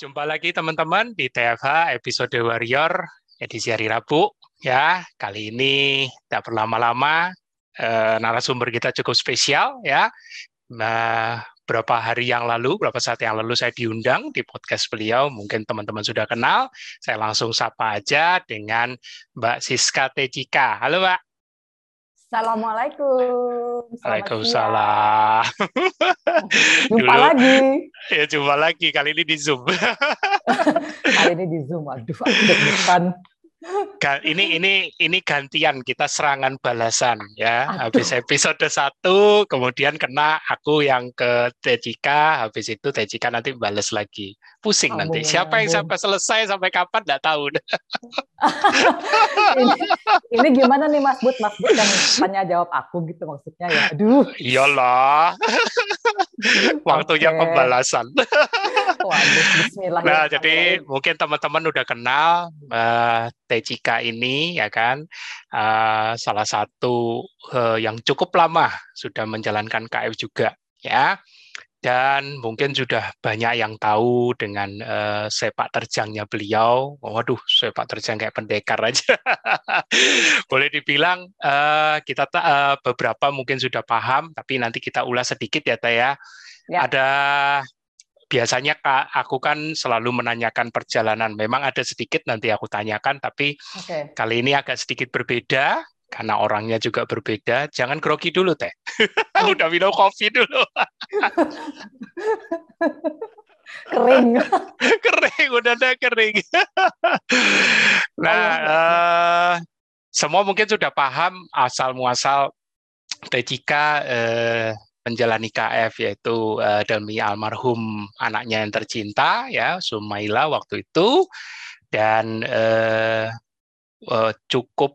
Jumpa lagi teman-teman di TFH episode Warrior edisi hari Rabu. Ya, kali ini tidak berlama-lama, eh, narasumber kita cukup spesial ya. Nah, berapa hari yang lalu, berapa saat yang lalu saya diundang di podcast beliau, mungkin teman-teman sudah kenal. Saya langsung sapa aja dengan Mbak Siska Tejika. Halo Mbak. Assalamualaikum. Waalaikumsalam. Jumpa Dulu, lagi. Ya jumpa lagi. Kali ini di Zoom. Kali ini di Zoom. Aduh, aku ini ini ini gantian kita serangan balasan ya. Aduh. Habis episode satu, kemudian kena aku yang ke Tejika, habis itu Tejika nanti balas lagi. Pusing ampun, nanti. Siapa ampun. yang sampai selesai sampai kapan nggak tahu. ini, ini gimana nih Mas Bud? Mas Bud yang tanya jawab aku gitu maksudnya ya. Aduh. Iyalah. Waktunya okay. pembalasan. Waduh, bismillah. Nah, ya, jadi mungkin teman-teman udah kenal uh, Tejika ini ya kan uh, salah satu uh, yang cukup lama sudah menjalankan KF juga ya dan mungkin sudah banyak yang tahu dengan uh, sepak terjangnya beliau. Waduh, sepak terjang kayak pendekar aja. Boleh dibilang uh, kita uh, beberapa mungkin sudah paham, tapi nanti kita ulas sedikit ya, Taya. Ya. Ada biasanya Kak, aku kan selalu menanyakan perjalanan. Memang ada sedikit nanti aku tanyakan, tapi okay. kali ini agak sedikit berbeda karena orangnya juga berbeda. Jangan grogi dulu teh. Udah minum kopi dulu. kering. kering, udah ada kering. nah, uh, semua mungkin sudah paham asal muasal uh, menjalani KF yaitu uh, demi almarhum anaknya yang tercinta ya Sumaila waktu itu. Dan uh, uh, cukup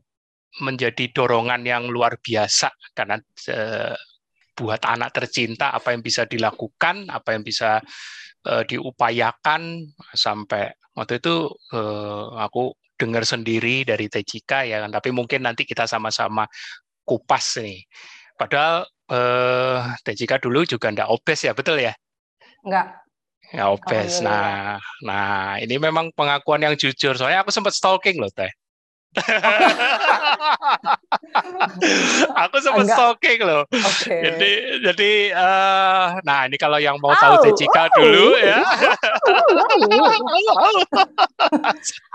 menjadi dorongan yang luar biasa karena uh, buat anak tercinta apa yang bisa dilakukan apa yang bisa uh, diupayakan. Sampai waktu itu uh, aku dengar sendiri dari Tejika ya kan. Tapi mungkin nanti kita sama-sama kupas nih padahal eh Tejika dulu juga enggak obes ya, betul ya? Enggak. Ya obes. Nah, nah ini memang pengakuan yang jujur. Soalnya aku sempat stalking loh, Teh. aku sempat stalking loh. Okay. Jadi jadi uh, nah ini kalau yang mau oh, tahu Tejika oh. dulu ya.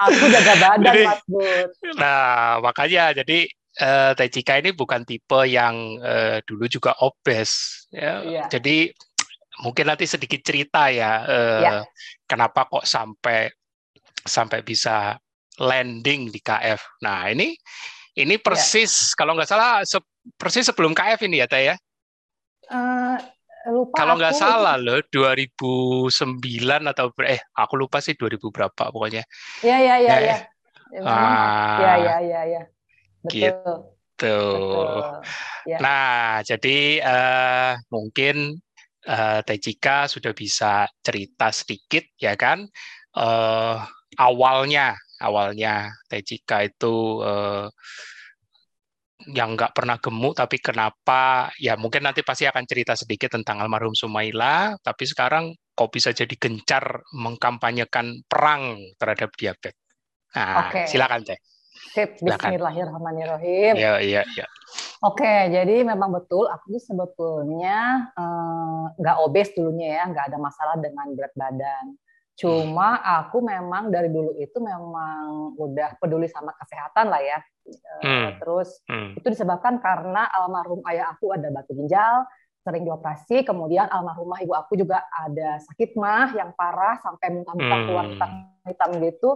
aku jaga badan jadi, Mas Bud. Nah, makanya jadi uh, Tejika ini bukan tipe yang uh, dulu juga obes ya. Yeah. Jadi mungkin nanti sedikit cerita ya uh, yeah. kenapa kok sampai sampai bisa landing di KF. Nah, ini ini iya. persis yeah. kalau nggak salah se persis sebelum KF ini ya, Teh ya. Uh, lupa kalau nggak salah loh 2009 atau eh aku lupa sih 2000 berapa pokoknya. Iya iya iya ya. Iya iya iya iya. Betul. Gitu. Betul. Ya. Nah, jadi uh, mungkin uh, Tejika sudah bisa cerita sedikit, ya kan? Uh, awalnya, awalnya Tejika itu uh, yang nggak pernah gemuk, tapi kenapa? Ya mungkin nanti pasti akan cerita sedikit tentang almarhum Sumaila, tapi sekarang kok bisa jadi gencar mengkampanyekan perang terhadap diabetes. Nah, okay. silakan Teh. Sip, Bismillahirrahmanirrahim. Iya, iya, iya. Oke, jadi memang betul aku tuh sebetulnya eh, nggak uh, obes dulunya ya, nggak ada masalah dengan berat badan. Cuma aku memang dari dulu itu memang udah peduli sama kesehatan lah ya. Uh, hmm. Terus hmm. itu disebabkan karena almarhum ayah aku ada batu ginjal, sering dioperasi, kemudian almarhumah ibu aku juga ada sakit mah yang parah sampai muntah-muntah hmm. keluar hitam-hitam gitu.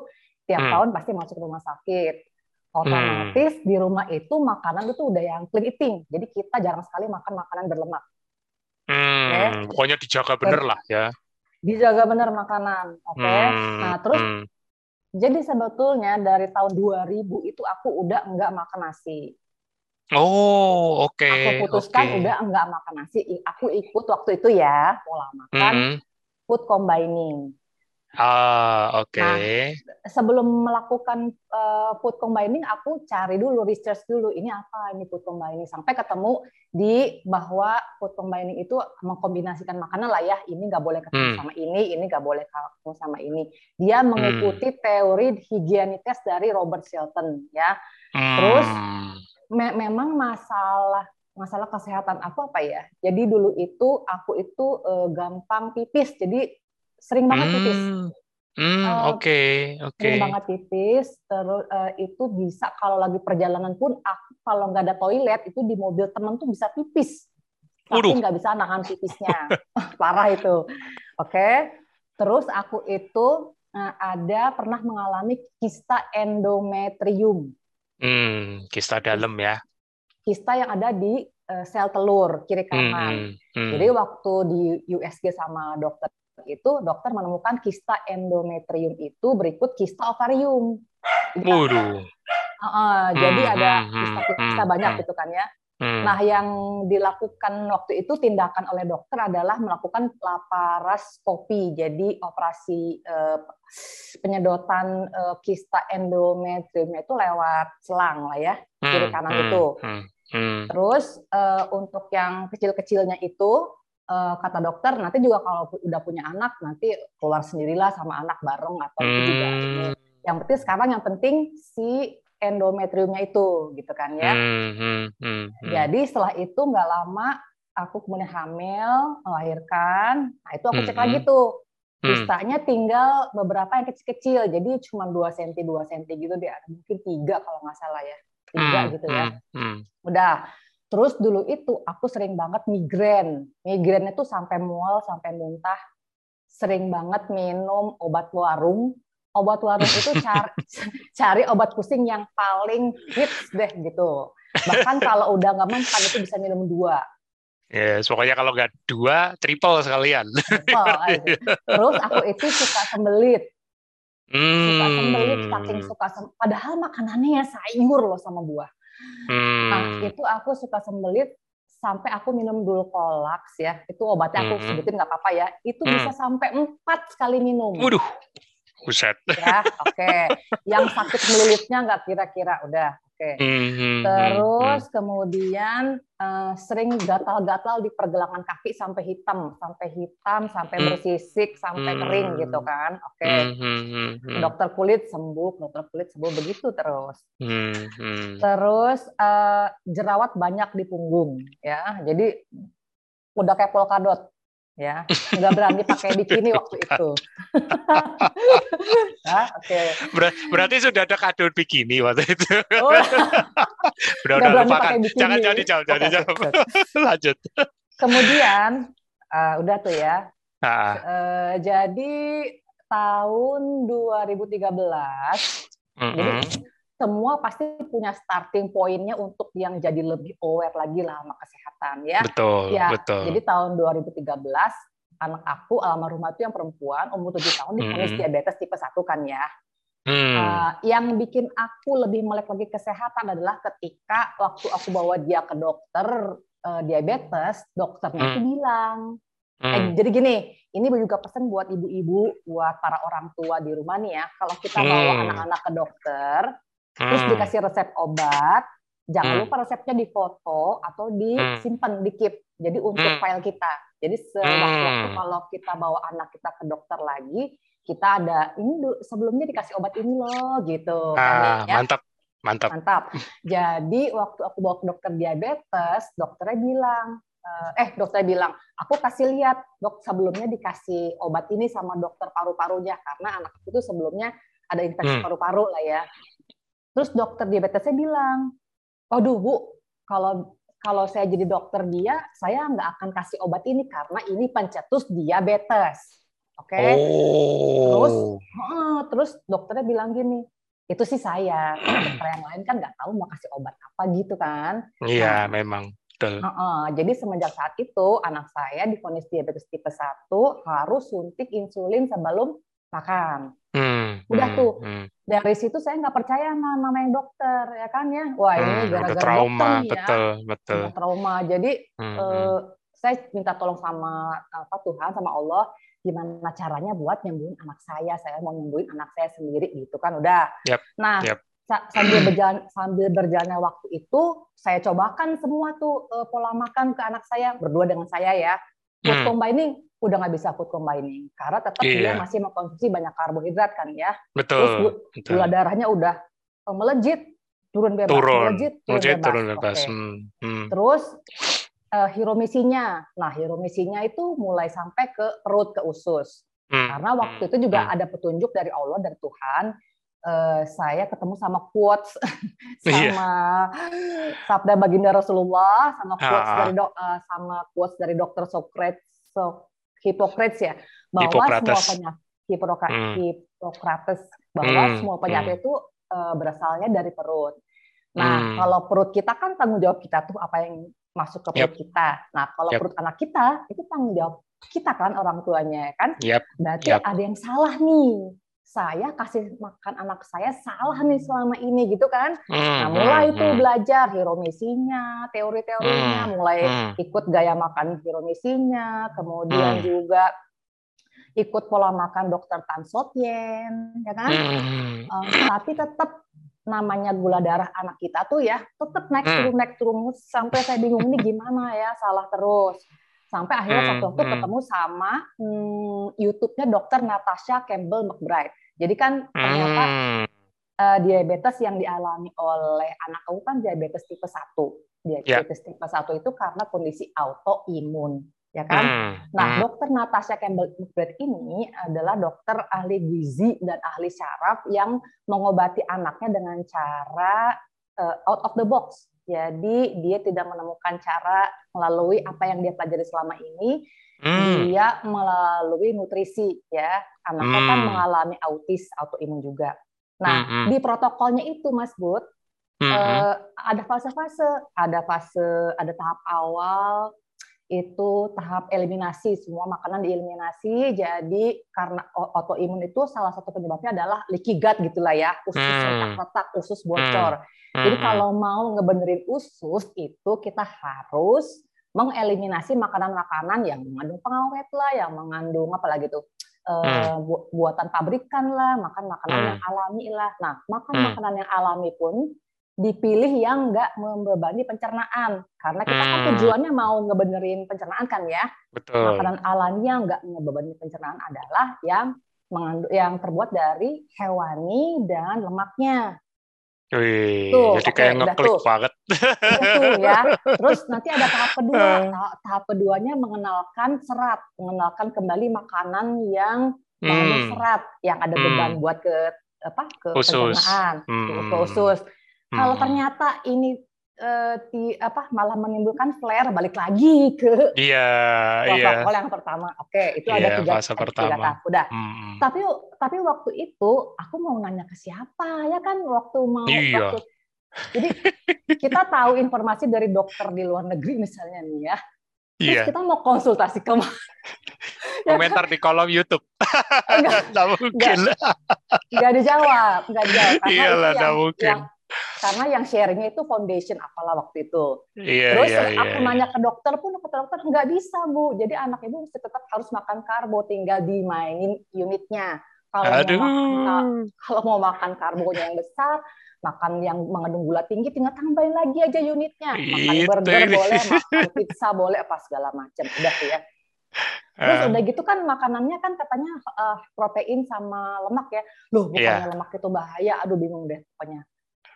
Tiap hmm. tahun pasti masuk rumah sakit otomatis hmm. di rumah itu makanan itu udah yang clean eating. Jadi kita jarang sekali makan makanan berlemak. Hmm, okay? Pokoknya dijaga bener lah ya. Dijaga bener makanan, oke. Okay? Hmm. Nah terus hmm. jadi sebetulnya dari tahun 2000 itu aku udah enggak makan nasi. Oh, oke. Okay. Aku putuskan okay. udah enggak makan nasi. Aku ikut waktu itu ya pola makan hmm. food combining. Ah, oke. Okay. Nah, sebelum melakukan uh, food combining, aku cari dulu research dulu ini apa ini food combining sampai ketemu di bahwa food combining itu mengkombinasikan makanan lah ya. Ini nggak boleh ketemu hmm. sama ini, ini nggak boleh ketemu sama ini. Dia mengikuti hmm. teori higienitas dari Robert Shelton ya. Hmm. Terus me memang masalah masalah kesehatan aku apa ya? Jadi dulu itu aku itu uh, gampang pipis. Jadi sering banget pipis. Hmm, oke, okay, oke. Okay. Sering banget pipis, terus uh, itu bisa kalau lagi perjalanan pun aku kalau nggak ada toilet itu di mobil teman tuh bisa pipis, tapi nggak bisa nahan pipisnya, parah itu. Oke, okay. terus aku itu uh, ada pernah mengalami kista endometrium. Hmm, kista dalam ya. Kista yang ada di uh, sel telur kiri kanan. Hmm, hmm, hmm. Jadi waktu di USG sama dokter itu dokter menemukan kista endometrium itu berikut kista ovarium. Jadi, uh, uh, jadi hmm, ada hmm, kista-kista hmm, banyak hmm, gitu kan ya. Hmm. Nah, yang dilakukan waktu itu tindakan oleh dokter adalah melakukan laparoskopi, jadi operasi uh, penyedotan uh, kista endometriumnya itu lewat selang lah ya, kiri kanan hmm, itu. Hmm, hmm. Terus uh, untuk yang kecil-kecilnya itu uh, kata dokter nanti juga kalau udah punya anak nanti keluar sendirilah sama anak bareng atau hmm. itu juga ini. Yang penting sekarang yang penting si endometriumnya itu gitu kan ya. Hmm, hmm, hmm, hmm. Jadi setelah itu nggak lama aku kemudian hamil, melahirkan. Nah itu aku cek hmm, lagi hmm. tuh. Kistanya tinggal beberapa yang kecil-kecil, jadi cuma 2 cm 2 cm gitu deh, mungkin tiga kalau nggak salah ya, tiga hmm, gitu ya. Hmm, hmm. Udah, Terus dulu itu aku sering banget migrain. Migrain itu sampai mual, sampai muntah. Sering banget minum obat warung. Obat warung itu cari, cari obat pusing yang paling hits deh gitu. Bahkan kalau udah nggak mempan itu bisa minum dua. Ya, yes, pokoknya kalau nggak dua, triple sekalian. Triple. Terus aku itu suka sembelit. Hmm. Suka sembelit, saking suka sem Padahal makanannya ya sayur loh sama buah. Hmm. Nah, itu aku suka sembelit sampai aku minum dulu kolaks ya. Itu obatnya aku hmm. sebutin nggak apa-apa ya. Itu hmm. bisa sampai empat sekali minum. Waduh. Buset. Ya, oke. Okay. Yang sakit melulutnya nggak kira-kira udah. Oke. Okay. Hmm, hmm, Terus hmm. kemudian uh, sering gatal-gatal di pergelangan kaki sampai hitam, sampai hitam, sampai hmm. bersisik, sampai hmm. kering gitu kan. Oke. Okay. Hmm, hmm, hmm. Dokter kulit sembuh, dokter kulit sembuh begitu terus. Hmm. Hmm. Terus uh, jerawat banyak di punggung ya. Jadi udah kayak polkadot ya nggak berani pakai bikini waktu itu. nah, Oke. Okay. Ber berarti sudah ada kado bikini waktu itu. Oh. udah udah lupakan. Jangan jadi jauh jadi jauh. Lanjut. Kemudian uh, udah tuh ya. Uh, jadi tahun 2013. Mm -hmm. Jadi semua pasti punya starting pointnya untuk yang jadi lebih aware lagi lah sama kesehatan ya. Betul, ya, betul. Jadi tahun 2013 anak aku almarhumah itu yang perempuan umur 7 tahun difonis hmm. diabetes tipe 1 kan ya. Hmm. Uh, yang bikin aku lebih melek lagi kesehatan adalah ketika waktu aku bawa dia ke dokter uh, diabetes, dokternya hmm. itu bilang, eh, hmm. eh, jadi gini, ini juga pesan buat ibu-ibu, buat para orang tua di rumah nih ya, kalau kita bawa hmm. anak-anak ke dokter, terus hmm. dikasih resep obat jangan hmm. lupa resepnya difoto atau disimpan di keep jadi untuk hmm. file kita jadi sewaktu-waktu hmm. kalau kita bawa anak kita ke dokter lagi kita ada ini sebelumnya dikasih obat ini loh gitu ah, ya. mantap mantap mantap jadi waktu aku bawa ke dokter diabetes dokternya bilang eh dokter bilang aku kasih lihat dok sebelumnya dikasih obat ini sama dokter paru-parunya karena anak itu sebelumnya ada infeksi hmm. paru-paru lah ya Terus dokter diabetesnya bilang, waduh bu, kalau kalau saya jadi dokter dia, saya nggak akan kasih obat ini karena ini pencetus diabetes. Oke. Okay? Oh. Terus, uh, terus dokternya bilang gini, itu sih saya. Dokter yang lain kan nggak tahu mau kasih obat apa gitu kan. Iya, nah, memang. Betul. Uh, uh, jadi semenjak saat itu anak saya difonis diabetes tipe 1 harus suntik insulin sebelum makan. Hmm, Udah hmm, tuh. Hmm. Dari situ saya nggak percaya sama namanya dokter, ya kan ya. Wah ini hmm, gara-gara trauma, dokter betul, ya. Betul, Trauma. Jadi hmm, uh, saya minta tolong sama apa Tuhan, sama Allah. gimana caranya buat nyembuhin anak saya saya mau nyembuhin anak saya sendiri gitu kan udah yep. nah yep. sambil berjalan sambil berjalannya waktu itu saya cobakan semua tuh uh, pola makan ke anak saya berdua dengan saya ya food hmm. combining udah nggak bisa food combining karena tetap yeah. dia masih mengkonsumsi banyak karbohidrat kan ya betul, terus betul. gula darahnya udah uh, melejit turun bebas turun melejit turun melejit, bebas, turun bebas. Okay. Hmm. Hmm. terus uh, hiromisinya. Nah, hiromisinya itu mulai sampai ke perut ke usus. Hmm. Karena waktu itu juga hmm. ada petunjuk dari Allah dari Tuhan. Uh, saya ketemu sama quotes iya. sama yeah. sabda baginda Rasulullah sama quotes ah. dari dok uh, sama quotes dari dokter Socrates so, Hippocrates ya bahwa Hippocrates. semua penyakit Hippocrates, hmm. Hippocrates bahwa hmm. semua penyakit hmm. itu uh, berasalnya dari perut. Nah, hmm. kalau perut kita kan tanggung jawab kita tuh apa yang masuk ke perut yep. kita. Nah, kalau yep. perut anak kita itu tanggung jawab kita kan orang tuanya kan. Yep. Berarti yep. ada yang salah nih. Saya kasih makan anak saya salah nih selama ini gitu kan. Mm, nah, mulai mm, itu belajar hiromisinya, teori-teorinya, mulai ikut gaya makan hiromisinya, kemudian juga ikut pola makan dokter Tan Sotyen, ya kan? Um, tapi tetap namanya gula darah anak kita tuh ya tetap naik hmm. turun naik turun. Sampai saya bingung ini gimana ya? Salah terus sampai akhirnya hmm. satu waktu hmm. ketemu sama hmm, YouTube-nya dokter Natasha Campbell McBride jadi kan ternyata hmm. uh, diabetes yang dialami oleh anak aku kan diabetes tipe 1 diabetes yeah. tipe 1 itu karena kondisi autoimun ya kan? Hmm. Nah, hmm. dokter Natasha Campbell McBride ini adalah dokter ahli gizi dan ahli syaraf yang mengobati anaknya dengan cara uh, out of the box. Jadi dia tidak menemukan cara melalui apa yang dia pelajari selama ini, hmm. dia melalui nutrisi ya. Anaknya hmm. kan mengalami autis, autoimun juga. Nah, hmm. hmm. di protokolnya itu Mas Bud, hmm. uh, ada fase-fase, ada fase, ada tahap awal, itu tahap eliminasi semua makanan dieliminasi jadi karena autoimun itu salah satu penyebabnya adalah leaky gut gitulah ya usus hmm. retak-retak usus bocor hmm. jadi hmm. kalau mau ngebenerin usus itu kita harus mengeliminasi makanan-makanan yang mengandung pengawet lah yang mengandung apa lagi tuh hmm. bu buatan pabrikan lah makan makanan hmm. yang alami lah nah makan hmm. makanan yang alami pun dipilih yang nggak membebani pencernaan karena kita kan hmm. tujuannya mau ngebenerin pencernaan kan ya Betul. makanan alami yang nggak membebani pencernaan adalah yang mengandung yang terbuat dari hewani dan lemaknya Wih, tuh, jadi okay, kayak ngeklik banget. tuh ya. Terus nanti ada tahap kedua. Tahap, tahap keduanya mengenalkan serat, mengenalkan kembali makanan yang mengandung hmm. serat, yang ada beban hmm. buat ke apa ke usus. pencernaan, hmm. ke usus. Hmm. Kalau ternyata ini uh, di apa malah menimbulkan flare balik lagi ke iya, iya. yang pertama. Oke, itu iya, ada tiga, fase pertama. tiga Udah. Hmm. Tapi tapi waktu itu aku mau nanya ke siapa ya kan waktu mau iya. waktu jadi kita tahu informasi dari dokter di luar negeri misalnya nih ya. Terus iya. kita mau konsultasi ke komentar di kolom YouTube. Enggak, enggak mungkin. Enggak, enggak dijawab, enggak dijawab. Karena Iyalah, yang, mungkin. Yang, karena yang sharingnya itu foundation apalah waktu itu. Iya, Terus iya, aku iya. nanya ke dokter pun kata dokter nggak bisa bu. Jadi anak ibu tetap harus makan karbo, tinggal dimainin unitnya. Kalau Aduh. mau makan, kalau mau makan karbonya yang besar, makan yang mengandung gula tinggi, tinggal tambahin lagi aja unitnya. Makan Itu burger ini. boleh, makan pizza boleh, apa segala macam. Udah ya. Terus Uh, udah gitu kan makanannya kan katanya uh, protein sama lemak ya. Loh, bukannya Iya. lemak itu bahaya. Aduh bingung deh pokoknya.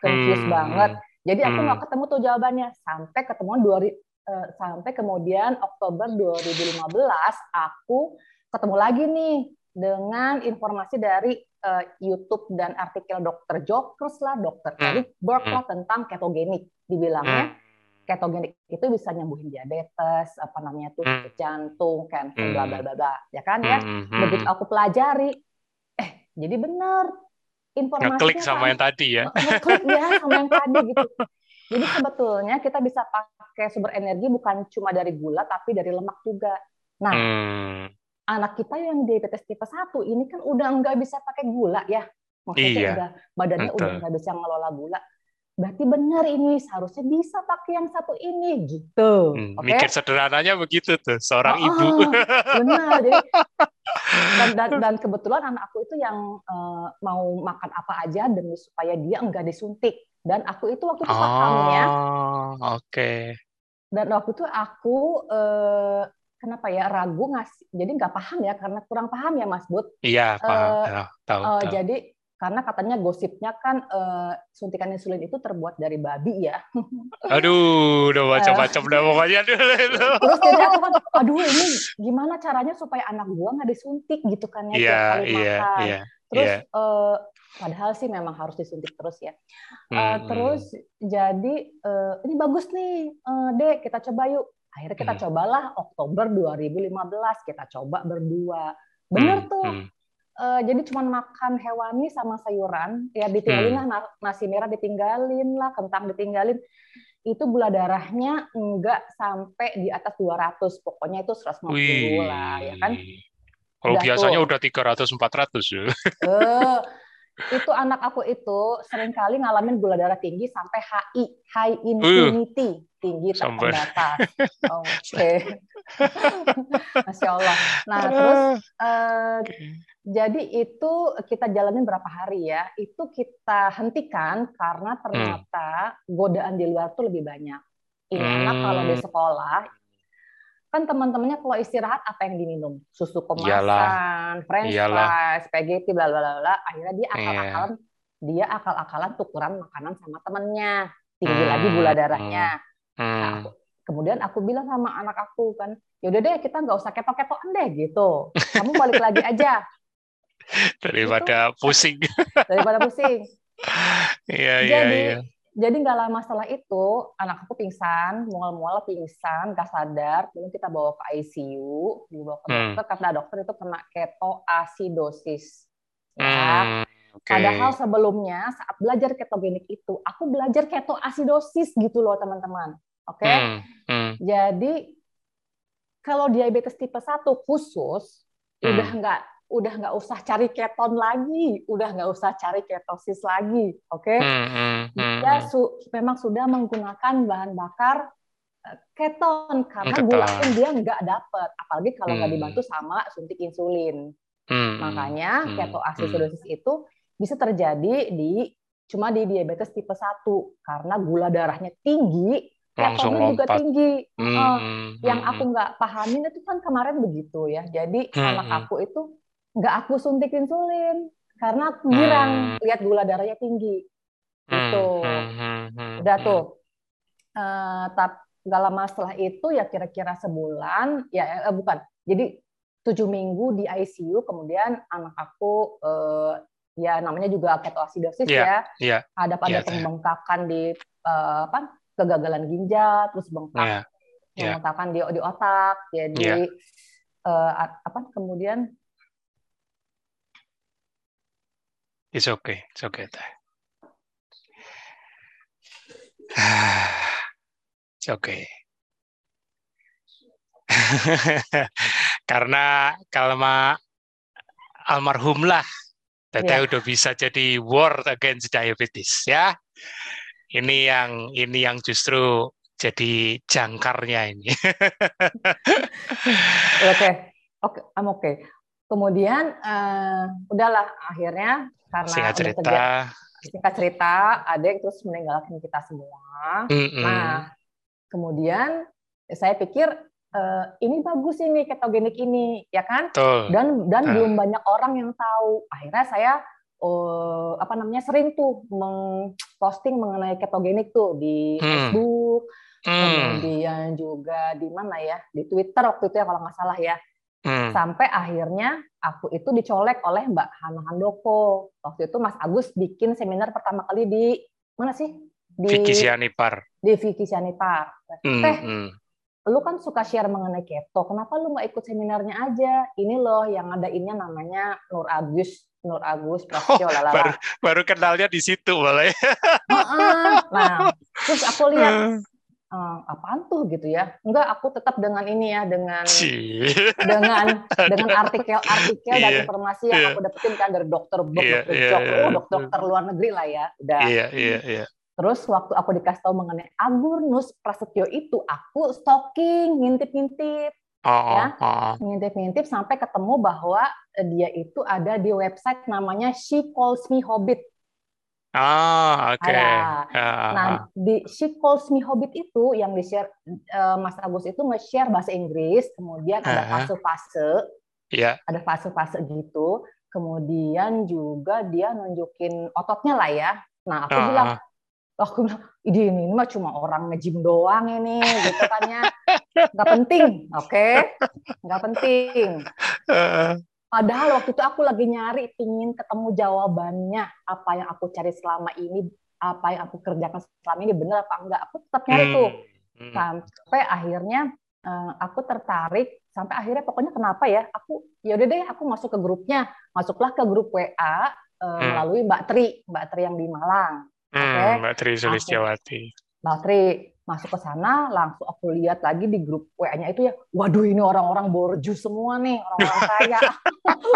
Confused Hmm, banget. Jadi aku hmm. nggak ketemu tuh jawabannya sampai ketemuan dua eh, sampai kemudian Oktober 2015 aku ketemu lagi nih dengan informasi dari eh, YouTube dan artikel dokter Jokers lah, dokter Hmm. Eric Hmm. lah tentang ketogenik. Dibilangnya ketogenik itu bisa nyembuhin diabetes, apa namanya tuh Hmm. jantung, cancer, bla bla Hmm. bla bla, ya kan ya. Hmm, hmm, Begitu aku pelajari, eh jadi benar informasinya Ngeklik sama yang tadi ya. ngeklik ya sama yang tadi gitu. Jadi sebetulnya kita bisa pakai sumber energi bukan cuma dari gula tapi dari lemak juga. Nah, Hmm. anak kita yang diabetes tipe 1 ini kan udah nggak bisa pakai gula ya. Maksudnya Iya, udah badannya udah betul. nggak bisa ngelola gula. Berarti benar ini seharusnya bisa pakai yang satu ini gitu. Hmm, okay? Mikir sederhananya begitu tuh seorang oh, ibu. benar. Jadi dan, dan, dan kebetulan anak aku itu yang uh, mau makan apa aja demi supaya dia enggak disuntik. Dan aku itu waktu itu oh, pahamnya. Oke. Okay. Dan waktu itu aku uh, kenapa ya ragu ngasih. Jadi nggak paham ya karena kurang paham ya Mas Bud. Iya paham. Uh, tahu, tahu, uh, tahu. Jadi karena katanya gosipnya kan uh, suntikan insulin itu terbuat dari babi ya. Aduh, udah macam-macam udah pokoknya. Terus jadi aku kan, aduh ini gimana caranya supaya anak gua nggak disuntik gitu kan ya yeah, kali yeah, makan. Yeah, terus yeah. Uh, padahal sih memang harus disuntik terus ya. Uh, hmm, terus jadi uh, ini bagus nih, uh, dek kita coba yuk. Akhirnya kita hmm. cobalah Oktober 2015 kita coba berdua. Bener hmm, tuh. Hmm uh, jadi cuma makan hewani sama sayuran ya ditinggalin hmm. lah nasi merah ditinggalin lah kentang ditinggalin itu gula darahnya enggak sampai di atas 200 pokoknya itu 150 Wih. lah ya kan kalau biasanya tuh. udah 300 400 ya uh, itu anak aku itu sering kali ngalamin gula darah tinggi sampai HI high infinity uh, tinggi tak terbatas. Oke. Okay. Masya Allah. Nah terus uh, jadi itu kita jalanin berapa hari ya? Itu kita hentikan karena ternyata hmm. godaan di luar tuh lebih banyak. Ini hmm. anak kalau di sekolah kan teman-temannya kalau istirahat apa yang diminum susu kemasan, french fries, spaghetti, bla bla bla akhirnya dia akal-akalan yeah. dia akal-akalan tukeran makanan sama temennya tinggi hmm. lagi gula darahnya. Hmm. Nah, kemudian aku bilang sama anak aku kan, yaudah deh kita nggak usah ketok-ketokan deh gitu, kamu balik lagi aja. Daripada gitu. pusing. Daripada pusing. Iya iya iya jadi nggak lama setelah itu anak aku pingsan, mual-mual pingsan, nggak sadar, belum kita bawa ke ICU, dibawa ke hmm. dokter, hmm. kata dokter itu kena ketoasidosis. Ya. Hmm, okay. Padahal sebelumnya saat belajar ketogenik itu, aku belajar ketoasidosis gitu loh teman-teman. Oke, okay? hmm. hmm. jadi kalau diabetes tipe 1 khusus, hmm. udah nggak udah nggak usah cari keton lagi, udah nggak usah cari ketosis lagi, oke? Okay? Hmm, hmm, Dia hmm. su memang sudah menggunakan bahan bakar eh, keton karena gula pun dia nggak dapet, apalagi kalau nggak hmm. dibantu sama suntik insulin. Hmm. Makanya ketoacidosis hmm. itu bisa terjadi di cuma di diabetes tipe 1 karena gula darahnya tinggi, ketonnya juga tinggi. Hmm. Uh, yang aku nggak pahamin itu kan kemarin begitu ya. Jadi hmm. anak aku itu nggak aku suntik insulin karena aku girang hmm. lihat gula darahnya tinggi hmm. gitu hmm. Hmm. Udah tuh uh, eh, tapi nggak lama setelah itu ya kira-kira sebulan ya eh, bukan jadi tujuh minggu di ICU kemudian anak aku uh, ya namanya juga ketoasidosis yeah, ya yeah, ada pada yeah, pembengkakan di uh, apa kegagalan ginjal terus bengkak yeah, yeah. pembengkakan di di otak jadi yeah. uh, apa kemudian It's okay. It's okay. It's okay. Karena kalau almarhum lah, Teteh yeah. udah bisa jadi war against diabetes ya. Ini yang ini yang justru jadi jangkarnya ini. Oke, oke, okay. I'm okay. Kemudian uh, udahlah akhirnya karena singkat cerita terjadi, singkat cerita adik terus meninggalkan kita semua. Mm -mm. Nah kemudian saya pikir uh, ini bagus ini ketogenik ini ya kan Tuh. dan dan uh. belum banyak orang yang tahu. Akhirnya saya uh, apa namanya sering tuh mengposting mengenai ketogenik tuh di hmm. Facebook, hmm. kemudian juga di mana ya di Twitter waktu itu ya kalau nggak salah ya. Hmm. Sampai akhirnya aku itu dicolek oleh Mbak Hana Handoko. Waktu itu Mas Agus bikin seminar pertama kali di mana sih? Di Vicky Sianipar. Di Vicky Sianipar. Hmm, Teh, hmm. lu kan suka share mengenai keto. Kenapa lu nggak ikut seminarnya aja? Ini loh yang ada ini namanya Nur Agus. Nur Agus Prasetyo oh, baru, baru kenalnya di situ boleh. nah, terus aku lihat hmm uh, apaan tuh? Gitu ya. Enggak aku tetap dengan ini ya dengan dengan dengan artikel-artikel dan iya, informasi yang yeah. aku dapetin kan dari dokter Bob, yeah, dokter yeah, Jok, yeah. oh, dokter, dokter luar negeri lah ya udah. Iya iya iya. Terus waktu aku dikasih tahu mengenai Agurnus Prasetyo itu, aku stalking, ngintip-ngintip, Oh, ya, oh, oh. ngintip-ngintip sampai ketemu bahwa dia itu ada di website namanya She Calls Me Hobbit. Ah, oke. Ada. Ah, Nah, ah. di She Calls Me Hobbit itu yang di-share eh, Mas Agus itu nge-share bahasa Inggris, kemudian ada fase-fase, Ya. ada fase-fase gitu. Kemudian juga dia nunjukin ototnya lah ya. Nah, aku Ah, bilang, ah. aku bilang, ini, ini mah cuma orang nge-gym doang ini, gitu kan ya. Nggak penting, oke? Nggak penting. Padahal waktu itu aku lagi nyari, pingin ketemu jawabannya. Apa yang aku cari selama ini, apa yang aku kerjakan selama ini, bener apa enggak. Aku tetap nyari hmm, tuh. hmm. Sampai akhirnya eh, aku tertarik, sampai akhirnya pokoknya kenapa ya, aku ya udah deh aku masuk ke grupnya. Masuklah ke grup WA eh, Hmm. melalui Mbak Tri, Mbak Tri yang di Malang. Hmm, Oke. Mbak Tri Sulistiawati. Mbak Tri masuk ke sana, langsung aku lihat lagi di grup WA-nya itu ya, waduh ini orang-orang borju semua nih, orang-orang kaya.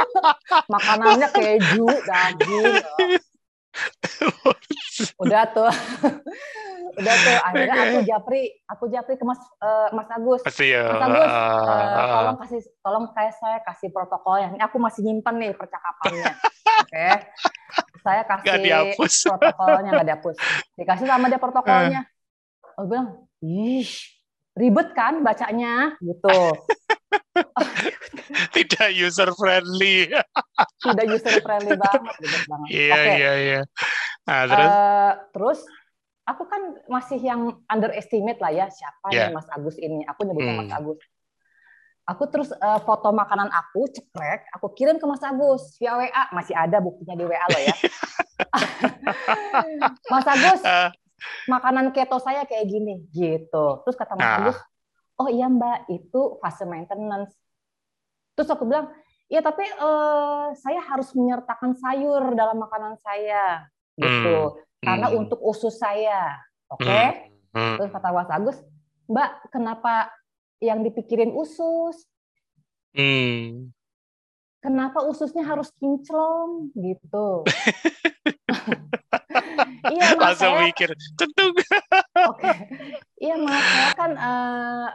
Makanannya keju, daging. Udah tuh. Udah tuh, akhirnya aku japri, aku japri ke Mas eh, Mas Agus. Pasti ya. Mas Agus, eh, ah. tolong kasih tolong kayak saya kasih protokolnya. Ini aku masih nyimpan nih percakapannya. Oke. Saya kasih protokolnya nggak dihapus. Dikasih sama dia protokolnya. Aku bilang, "Ih, ribet kan bacanya?" gitu. Tidak user friendly. Tidak user friendly banget, ribet banget. Iya, iya, iya. Nah, terus Eh, terus aku kan masih yang underestimate lah ya siapa Ya. nih Mas Agus ini. Aku nyebutnya Hmm. Mas Agus. Aku terus eh, foto makanan aku cekrek, aku kirim ke Mas Agus via WA. Masih ada buktinya di WA loh ya. Mas Agus, eh, makanan keto saya kayak gini gitu. Terus kata Mas Nah. Agus, "Oh iya Mbak, itu fase maintenance." Terus aku bilang, "Iya, tapi eh, saya harus menyertakan sayur dalam makanan saya." gitu. Karena hmm, untuk usus saya. Oke? hmm, hmm. Terus kata Mas Agus, "Mbak, kenapa yang dipikirin usus? Hmm. Kenapa ususnya harus kinclong?" gitu. Iya, Mas, Langsung saya mikir. Oke, iya mas, saya kan eh,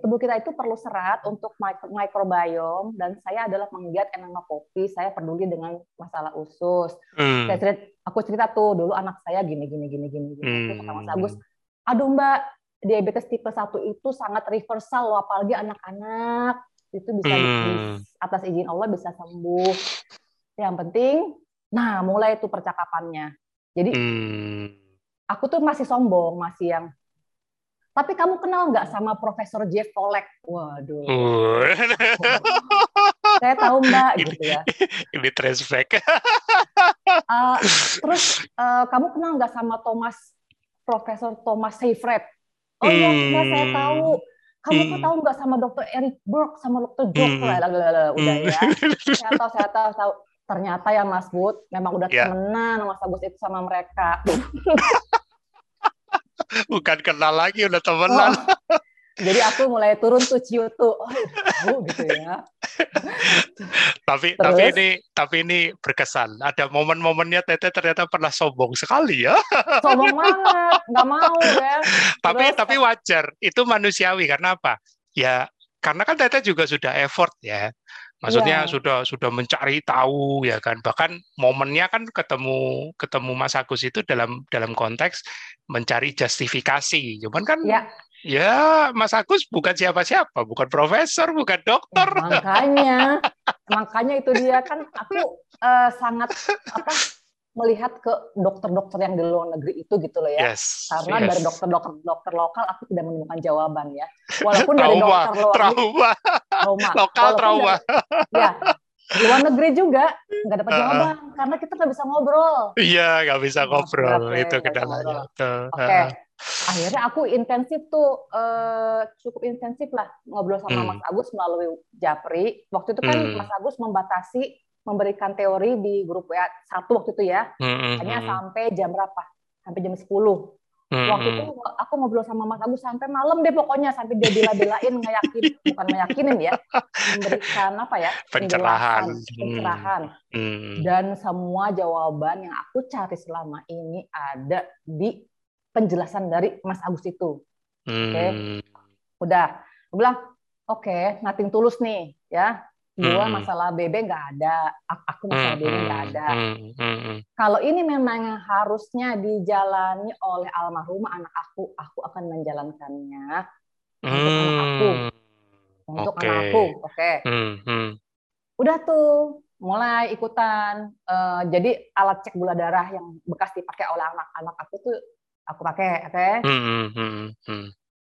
tubuh kita itu perlu serat untuk microbiome dan saya adalah penggiat enema kopi. Saya peduli dengan masalah usus. Hmm. Saya cerita, aku cerita tuh dulu anak saya gini gini gini gini gini. Terus kata Mas Hmm. Agus, aduh Mbak, diabetes tipe 1 itu sangat reversal loh, apalagi anak-anak itu bisa Hmm. atas izin Allah bisa sembuh. Yang penting, nah mulai itu percakapannya. Jadi Hmm. aku tuh masih sombong, masih yang tapi kamu kenal nggak sama Profesor Jeff Volek? Waduh, Uh. saya tahu mbak Ini- gitu ya. Ini back. Eh, terus eh, kamu kenal nggak sama Thomas Profesor Thomas Seyfried? Oh iya, mbak saya Hmm. tahu. Kamu Hmm. tahu nggak sama Dr. Eric Burke sama Dr. Jock? Hmm. Lalalala, Udah Hmm. ya. Saya tahu, saya tahu, tahu. Ternyata ya Mas Bud, memang udah Ya. temenan Mas Agus itu sama mereka. Bukan kenal lagi, udah temenan. Oh, jadi aku mulai turun tuh ciu tuh, oh tahu gitu ya. Tapi Terus? tapi ini tapi ini berkesan. Ada momen-momennya Tete ternyata pernah sombong sekali ya. sombong banget nggak mau ya tapi Terus- tapi wajar. Itu manusiawi karena apa? Ya karena kan Tete juga sudah effort ya. Maksudnya Iya. sudah sudah mencari tahu ya kan. Bahkan momennya kan ketemu ketemu Mas Agus itu dalam dalam konteks mencari justifikasi. Cuman kan ya ya Mas Agus bukan siapa-siapa, bukan profesor, bukan dokter. makanya makanya itu dia kan aku eh, sangat apa melihat ke dokter-dokter yang di luar negeri itu gitu loh ya Yes. karena yes. dari dokter-dokter dokter lokal aku tidak menemukan jawaban ya walaupun dari trauma, dokter luar negeri trauma, trauma lokal Walaupun trauma. dari- ya di luar negeri juga nggak dapat Uh-uh. jawaban karena kita nggak bisa ngobrol Iya, nggak bisa ngobrol berat, itu kendalanya. Oke, Heeh. akhirnya aku intensif tuh eh, cukup intensif lah ngobrol sama Hmm. Mas Agus melalui Japri. Waktu itu kan Hmm. Mas Agus membatasi memberikan teori di grup WA satu waktu itu ya, Mm, mm, hanya mm. sampai jam berapa? Sampai jam 10. Hmm. Waktu itu aku ngobrol sama Mas Agus sampai malam deh pokoknya sampai dia bela-belain ngeyakin bukan ngeyakinin ya memberikan apa ya pencerahan pencerahan hmm. dan semua jawaban yang aku cari selama ini ada di penjelasan dari Mas Agus itu. Hmm. Oke. Okay? Udah, aku bilang oke, okay, nating tulus nih ya Dua hmm. masalah BB nggak ada, aku masalah hmm. BB nggak ada. Hmm. Hmm. Kalau ini memang harusnya dijalani oleh almarhumah anak aku, aku akan menjalankannya hmm. untuk anak aku, untuk okay. anakku, oke. Okay. Hmm. Hmm. Udah tuh, mulai ikutan. Uh, jadi alat cek gula darah yang bekas dipakai oleh anak-anak aku tuh aku pakai, oke. Okay? Hmm. Hmm. Hmm. Hmm.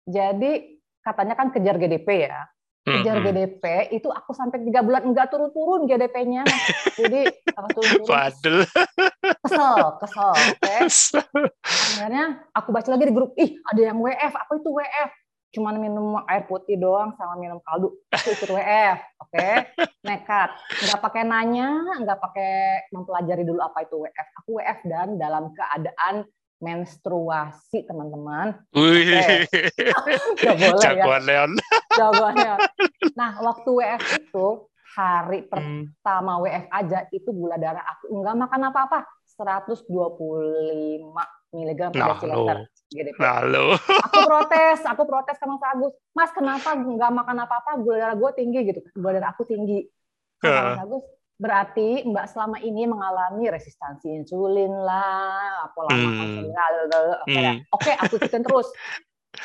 Jadi katanya kan kejar GDP ya kejar GDP itu aku sampai tiga bulan enggak turun-turun GDP-nya jadi aku turun-turun. Kesel kesel okay? akhirnya aku baca lagi di grup ih ada yang WF apa itu WF cuman minum air putih doang sama minum kaldu aku ikut WF oke? Okay? nekat. Nggak pakai nanya nggak pakai mempelajari dulu apa itu WF aku WF dan dalam keadaan menstruasi teman-teman. Wih, Gak boleh Jagoan ya. Leon. Jagoan Leon. Nah, waktu WF itu hari hmm. pertama WF aja itu gula darah aku enggak makan apa-apa 125 miligram per nah, desiliter. Nah, lo. Aku protes, aku protes sama Mas Agus. Mas, kenapa nggak makan apa-apa? Gula darah gue tinggi gitu. Gula darah aku tinggi. Mas Agus, berarti Mbak selama ini mengalami resistansi insulin lah, pola hmm. makan oke, hmm. oke aku ikutin terus.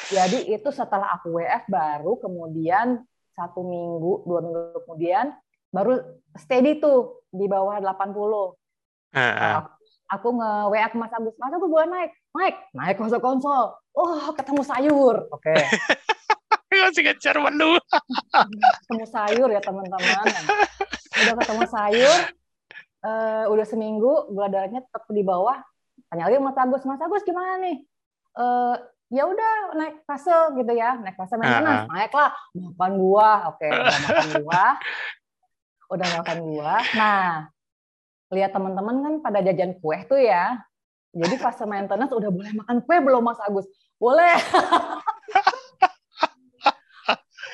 Jadi itu setelah aku WF baru kemudian satu minggu, dua minggu kemudian baru steady tuh di bawah 80. Uh, uh. Aku, nge WA ke Mas Agus, Mas Agus boleh naik, naik, naik konsol konsol. Oh ketemu sayur, oke. Okay. Masih ngejar menu. ketemu sayur ya teman-teman udah ketemu sayur uh, udah seminggu gula darahnya tetap di bawah. Tanya lagi Mas Agus Mas Agus gimana nih? Uh, ya udah naik fase gitu ya. Naik fase maintenance uh -huh. naik lah makan buah. Oke udah makan buah. Udah makan buah. Nah lihat teman-teman kan pada jajan kue tuh ya. Jadi fase maintenance udah boleh makan kue belum Mas Agus? Boleh.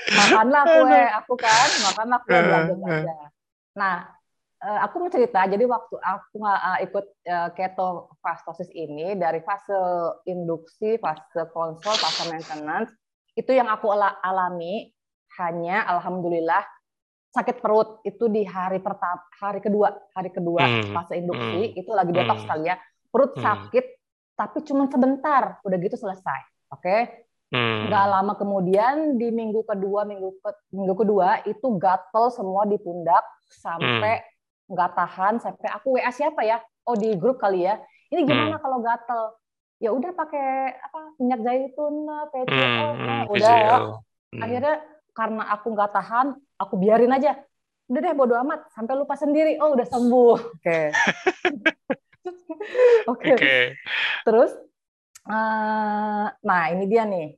Makanlah kue aku kan makanlah kue belanja belanja Nah, eh, aku mau cerita, jadi waktu aku uh, ikut uh, keto fastosis ini dari fase induksi, fase konsol, fase maintenance, itu yang aku alami hanya alhamdulillah sakit perut itu di hari pertama, hari kedua, hari kedua hmm. fase induksi hmm. itu lagi detox hmm. kali ya, perut hmm. sakit tapi cuma sebentar, udah gitu selesai, oke? Okay? Hmm. Gak lama kemudian di minggu kedua, minggu ke, minggu kedua itu gatel semua di pundak sampai hmm. nggak hmm. tahan sampai aku WA siapa ya? Oh di grup kali ya. Ini gimana hmm. kalau gatel? Ya udah pakai apa minyak zaitun, PCL, hmm. hmm udah ya. Hmm. Akhirnya karena aku nggak tahan, aku biarin aja. Udah deh bodo amat sampai lupa sendiri. Oh udah sembuh. Oke. Oke. Terus uh, nah ini dia nih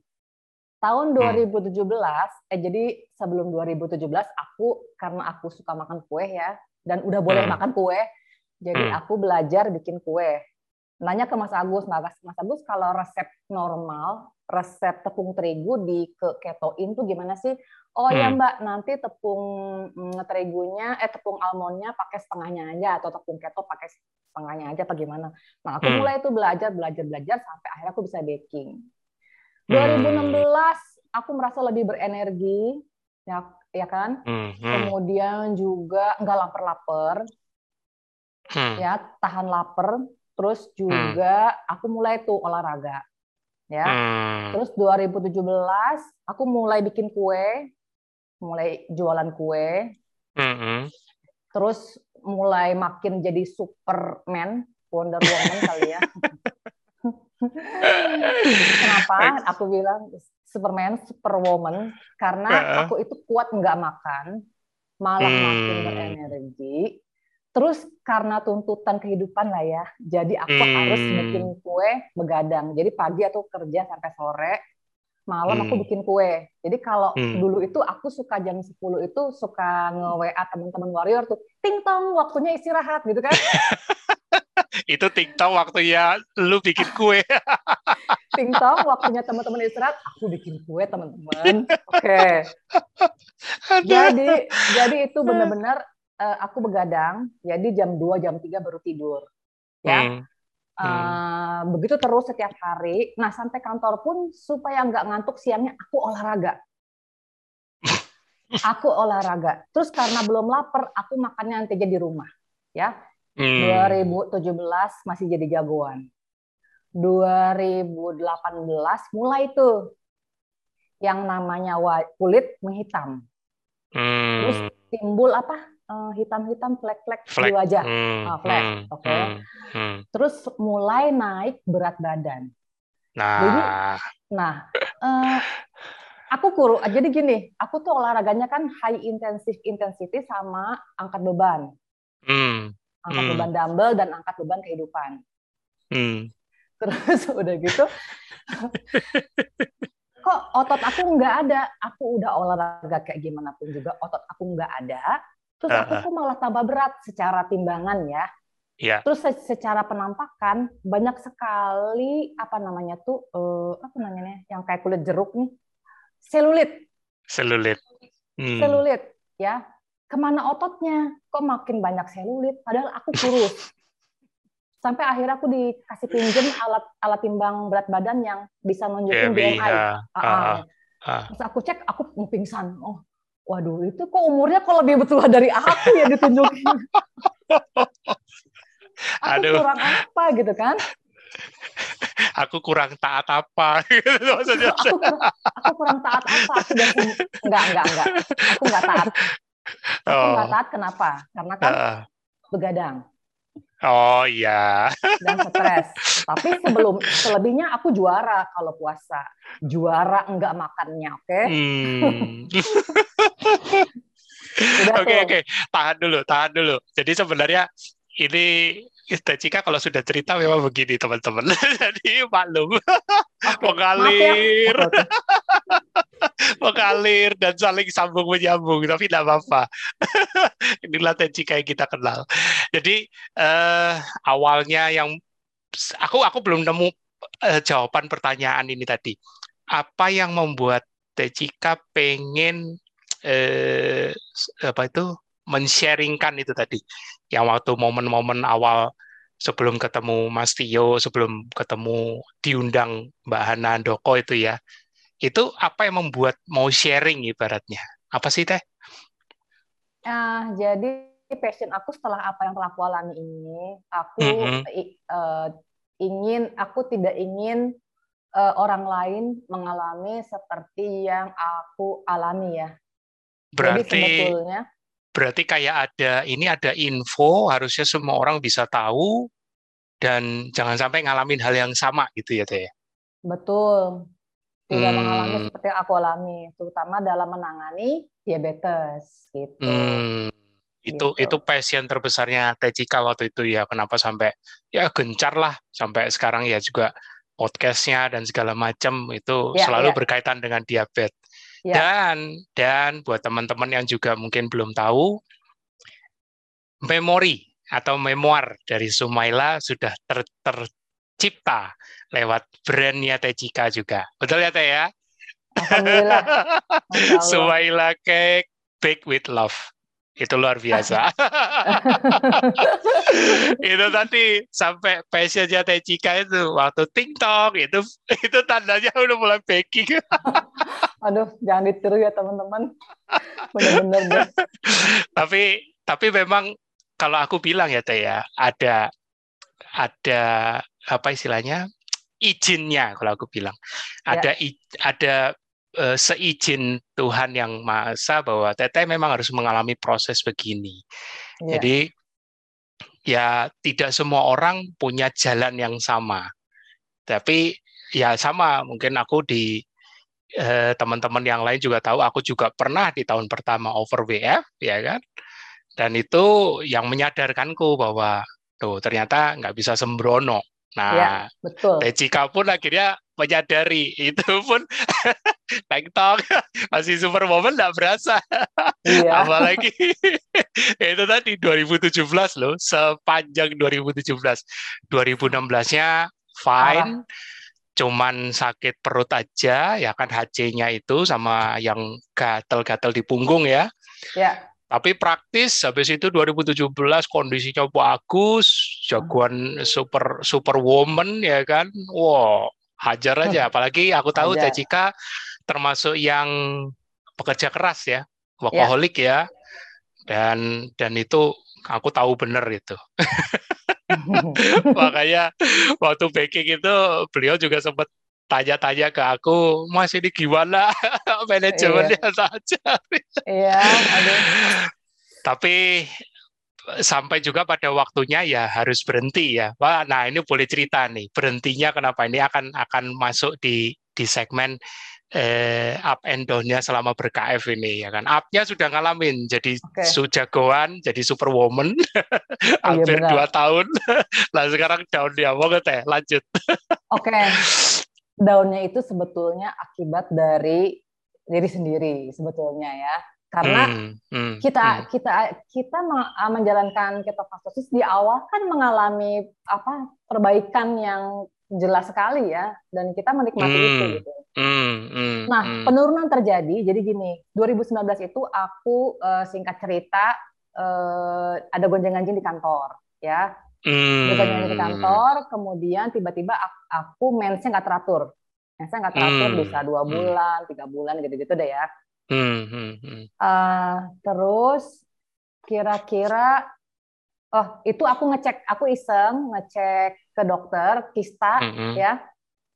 tahun 2017 hmm. eh jadi sebelum 2017 aku karena aku suka makan kue ya dan udah boleh hmm. makan kue jadi hmm. aku belajar bikin kue nanya ke Mas Agus Mas, Mas Agus kalau resep normal resep tepung terigu di ke ketoin tuh gimana sih oh ya, hmm. ya Mbak nanti tepung mm, terigunya eh tepung almondnya pakai setengahnya aja atau tepung keto pakai setengahnya aja apa gimana nah aku hmm. mulai itu belajar belajar belajar sampai akhirnya aku bisa baking 2016 hmm. aku merasa lebih berenergi, ya ya kan. Hmm. Hmm. Kemudian juga nggak lapar-lapar, hmm. ya tahan lapar. Terus juga hmm. aku mulai tuh olahraga, ya. Hmm. Terus 2017 aku mulai bikin kue, mulai jualan kue. Hmm. Terus mulai makin jadi Superman, Wonder Woman kali ya. Kenapa aku bilang Superman, Superwoman? Karena aku itu kuat nggak makan, malah hmm. makin berenergi. Terus karena tuntutan kehidupan lah ya, jadi aku hmm. harus bikin kue begadang. Jadi pagi aku kerja sampai sore, malam hmm. aku bikin kue. Jadi kalau hmm. dulu itu aku suka jam 10 itu suka nge-WA teman-teman warrior tuh, ting tong waktunya istirahat gitu kan. itu TikTok waktu ya lu bikin kue. Tingtong, waktunya teman-teman istirahat, aku bikin kue teman-teman. Oke. Okay. Jadi, jadi itu benar-benar uh, aku begadang. Jadi jam 2, jam 3 baru tidur. Ya. Hmm. Uh, begitu terus setiap hari. Nah sampai kantor pun supaya nggak ngantuk siangnya aku olahraga. aku olahraga. Terus karena belum lapar, aku makannya nanti jadi di rumah. Ya, Hmm. 2017 masih jadi jagoan. 2018 mulai tuh yang namanya kulit menghitam. Hmm. Terus timbul apa? Eh, hitam-hitam flek-flek di wajah. Hmm. Oh, flek. Hmm. Oke. Okay. Hmm. Hmm. Terus mulai naik berat badan. Nah. Jadi, nah, uh, aku kuru. Jadi gini, aku tuh olahraganya kan high intensive intensity sama angkat beban. Hmm angkat hmm. beban dumbbell dan angkat beban kehidupan. Hmm. Terus udah gitu, kok otot aku nggak ada. Aku udah olahraga kayak gimana pun juga otot aku nggak ada. Terus aku tuh malah tambah berat secara timbangan ya. Yeah. Terus secara penampakan banyak sekali apa namanya tuh uh, apa namanya yang kayak kulit jeruk nih selulit. Selulit. Hmm. Selulit ya ke mana ototnya? Kok makin banyak selulit? Padahal aku kurus. Sampai akhirnya aku dikasih pinjem alat alat timbang berat badan yang bisa nunjukin BMI. Uh, uh, uh, uh. Terus aku cek, aku pingsan. Oh, waduh, itu kok umurnya kok lebih betul dari aku ya ditunjukin. aku Aduh. kurang apa gitu kan? aku kurang taat apa gitu maksudnya. aku, aku kurang taat apa? Aku udah enggak enggak enggak. Aku enggak taat. Oh. nggak taat kenapa? Karena kan uh. begadang. Oh iya. Dan stres. Tapi sebelum selebihnya aku juara kalau puasa. Juara enggak makannya, oke? Okay? Hmm. Oke oke, tahan dulu, tahan dulu. Jadi sebenarnya ini Cika kalau sudah cerita memang begini teman-teman. Jadi maklum. Okay. Mengalir. Ya. Mengalir dan saling sambung menyambung. Tapi tidak apa-apa. Inilah Cika yang kita kenal. Jadi eh, awalnya yang aku aku belum nemu eh, jawaban pertanyaan ini tadi. Apa yang membuat Cika pengen eh, apa itu men-sharingkan itu tadi yang waktu momen-momen awal sebelum ketemu Mas Tio, sebelum ketemu diundang Mbak Hana Doko itu ya, itu apa yang membuat mau sharing ibaratnya? Apa sih Teh? Uh, jadi passion aku setelah apa yang telah aku alami ini, aku mm -hmm. uh, ingin, aku tidak ingin uh, orang lain mengalami seperti yang aku alami ya. Berarti Jadi sebetulnya berarti kayak ada ini ada info harusnya semua orang bisa tahu dan jangan sampai ngalamin hal yang sama gitu ya teh. Betul. Tidak hmm. mengalami seperti yang aku alami, terutama dalam menangani diabetes gitu. Hmm. Itu gitu. itu passion terbesarnya Teh Cika waktu itu ya. Kenapa sampai ya gencar lah sampai sekarang ya juga podcastnya dan segala macam itu ya, selalu ya. berkaitan dengan diabetes. Ya. Dan dan buat teman-teman yang juga mungkin belum tahu, memori atau memoir dari Sumaila sudah ter, tercipta lewat brandnya Tejika juga. Betul ya Teh ya? Alhamdulillah. Sumaila Cake Bake with Love. Itu luar biasa. itu tadi sampai passionnya Tejika itu waktu TikTok itu itu tandanya udah mulai baking. Aduh, jangan ditiru ya teman-teman. Benar-benar. tapi tapi memang kalau aku bilang ya Teh ya, ada ada apa istilahnya? Izinnya kalau aku bilang. Ada ya. ada uh, seizin Tuhan yang Maha bahwa Teteh memang harus mengalami proses begini. Ya. Jadi ya tidak semua orang punya jalan yang sama. Tapi ya sama, mungkin aku di eh, teman-teman yang lain juga tahu aku juga pernah di tahun pertama over WF ya kan. Dan itu yang menyadarkanku bahwa tuh ternyata nggak bisa sembrono. Nah, ya, betul. Tejika pun akhirnya menyadari itu pun TikTok masih super moment nggak berasa. Iya. Apalagi itu tadi 2017 loh, sepanjang 2017. 2016-nya fine. cuman sakit perut aja ya kan HC-nya itu sama yang gatel-gatel di punggung ya. Ya. Tapi praktis habis itu 2017 kondisinya bagus, jagoan super super woman ya kan. Wow, hajar aja. Apalagi aku tahu Teh Cika termasuk yang pekerja keras ya, workaholic ya. ya. Dan dan itu aku tahu benar itu. Makanya waktu baking itu beliau juga sempat tanya-tanya ke aku, Mas ini gimana manajemennya iya. saja. iya, aduh. Tapi sampai juga pada waktunya ya harus berhenti ya. Wah, nah ini boleh cerita nih, berhentinya kenapa ini akan akan masuk di di segmen eh, up and down-nya selama ber-KF ini ya kan. Up-nya sudah ngalamin jadi okay. sujagoan, jadi superwoman hampir iya, dua tahun. nah sekarang down dia mau teh lanjut. Oke. Okay daunnya itu sebetulnya akibat dari diri sendiri sebetulnya ya karena hmm, hmm, kita hmm. kita kita ah, menjalankan ketofastosis di awal kan mengalami apa perbaikan yang jelas sekali ya dan kita menikmati hmm, itu gitu. Hmm, hmm, nah hmm. penurunan terjadi jadi gini 2019 itu aku uh, singkat cerita uh, ada gonjang-ganjing di kantor ya Hmm. Bukan di kantor, kemudian tiba-tiba aku mensnya nggak teratur. Mensnya nggak teratur hmm. bisa dua hmm. bulan, hmm. tiga bulan gitu-gitu deh ya. Hmm. Hmm. Hmm. Uh, terus kira-kira, oh itu aku ngecek, aku iseng ngecek ke dokter kista hmm. ya.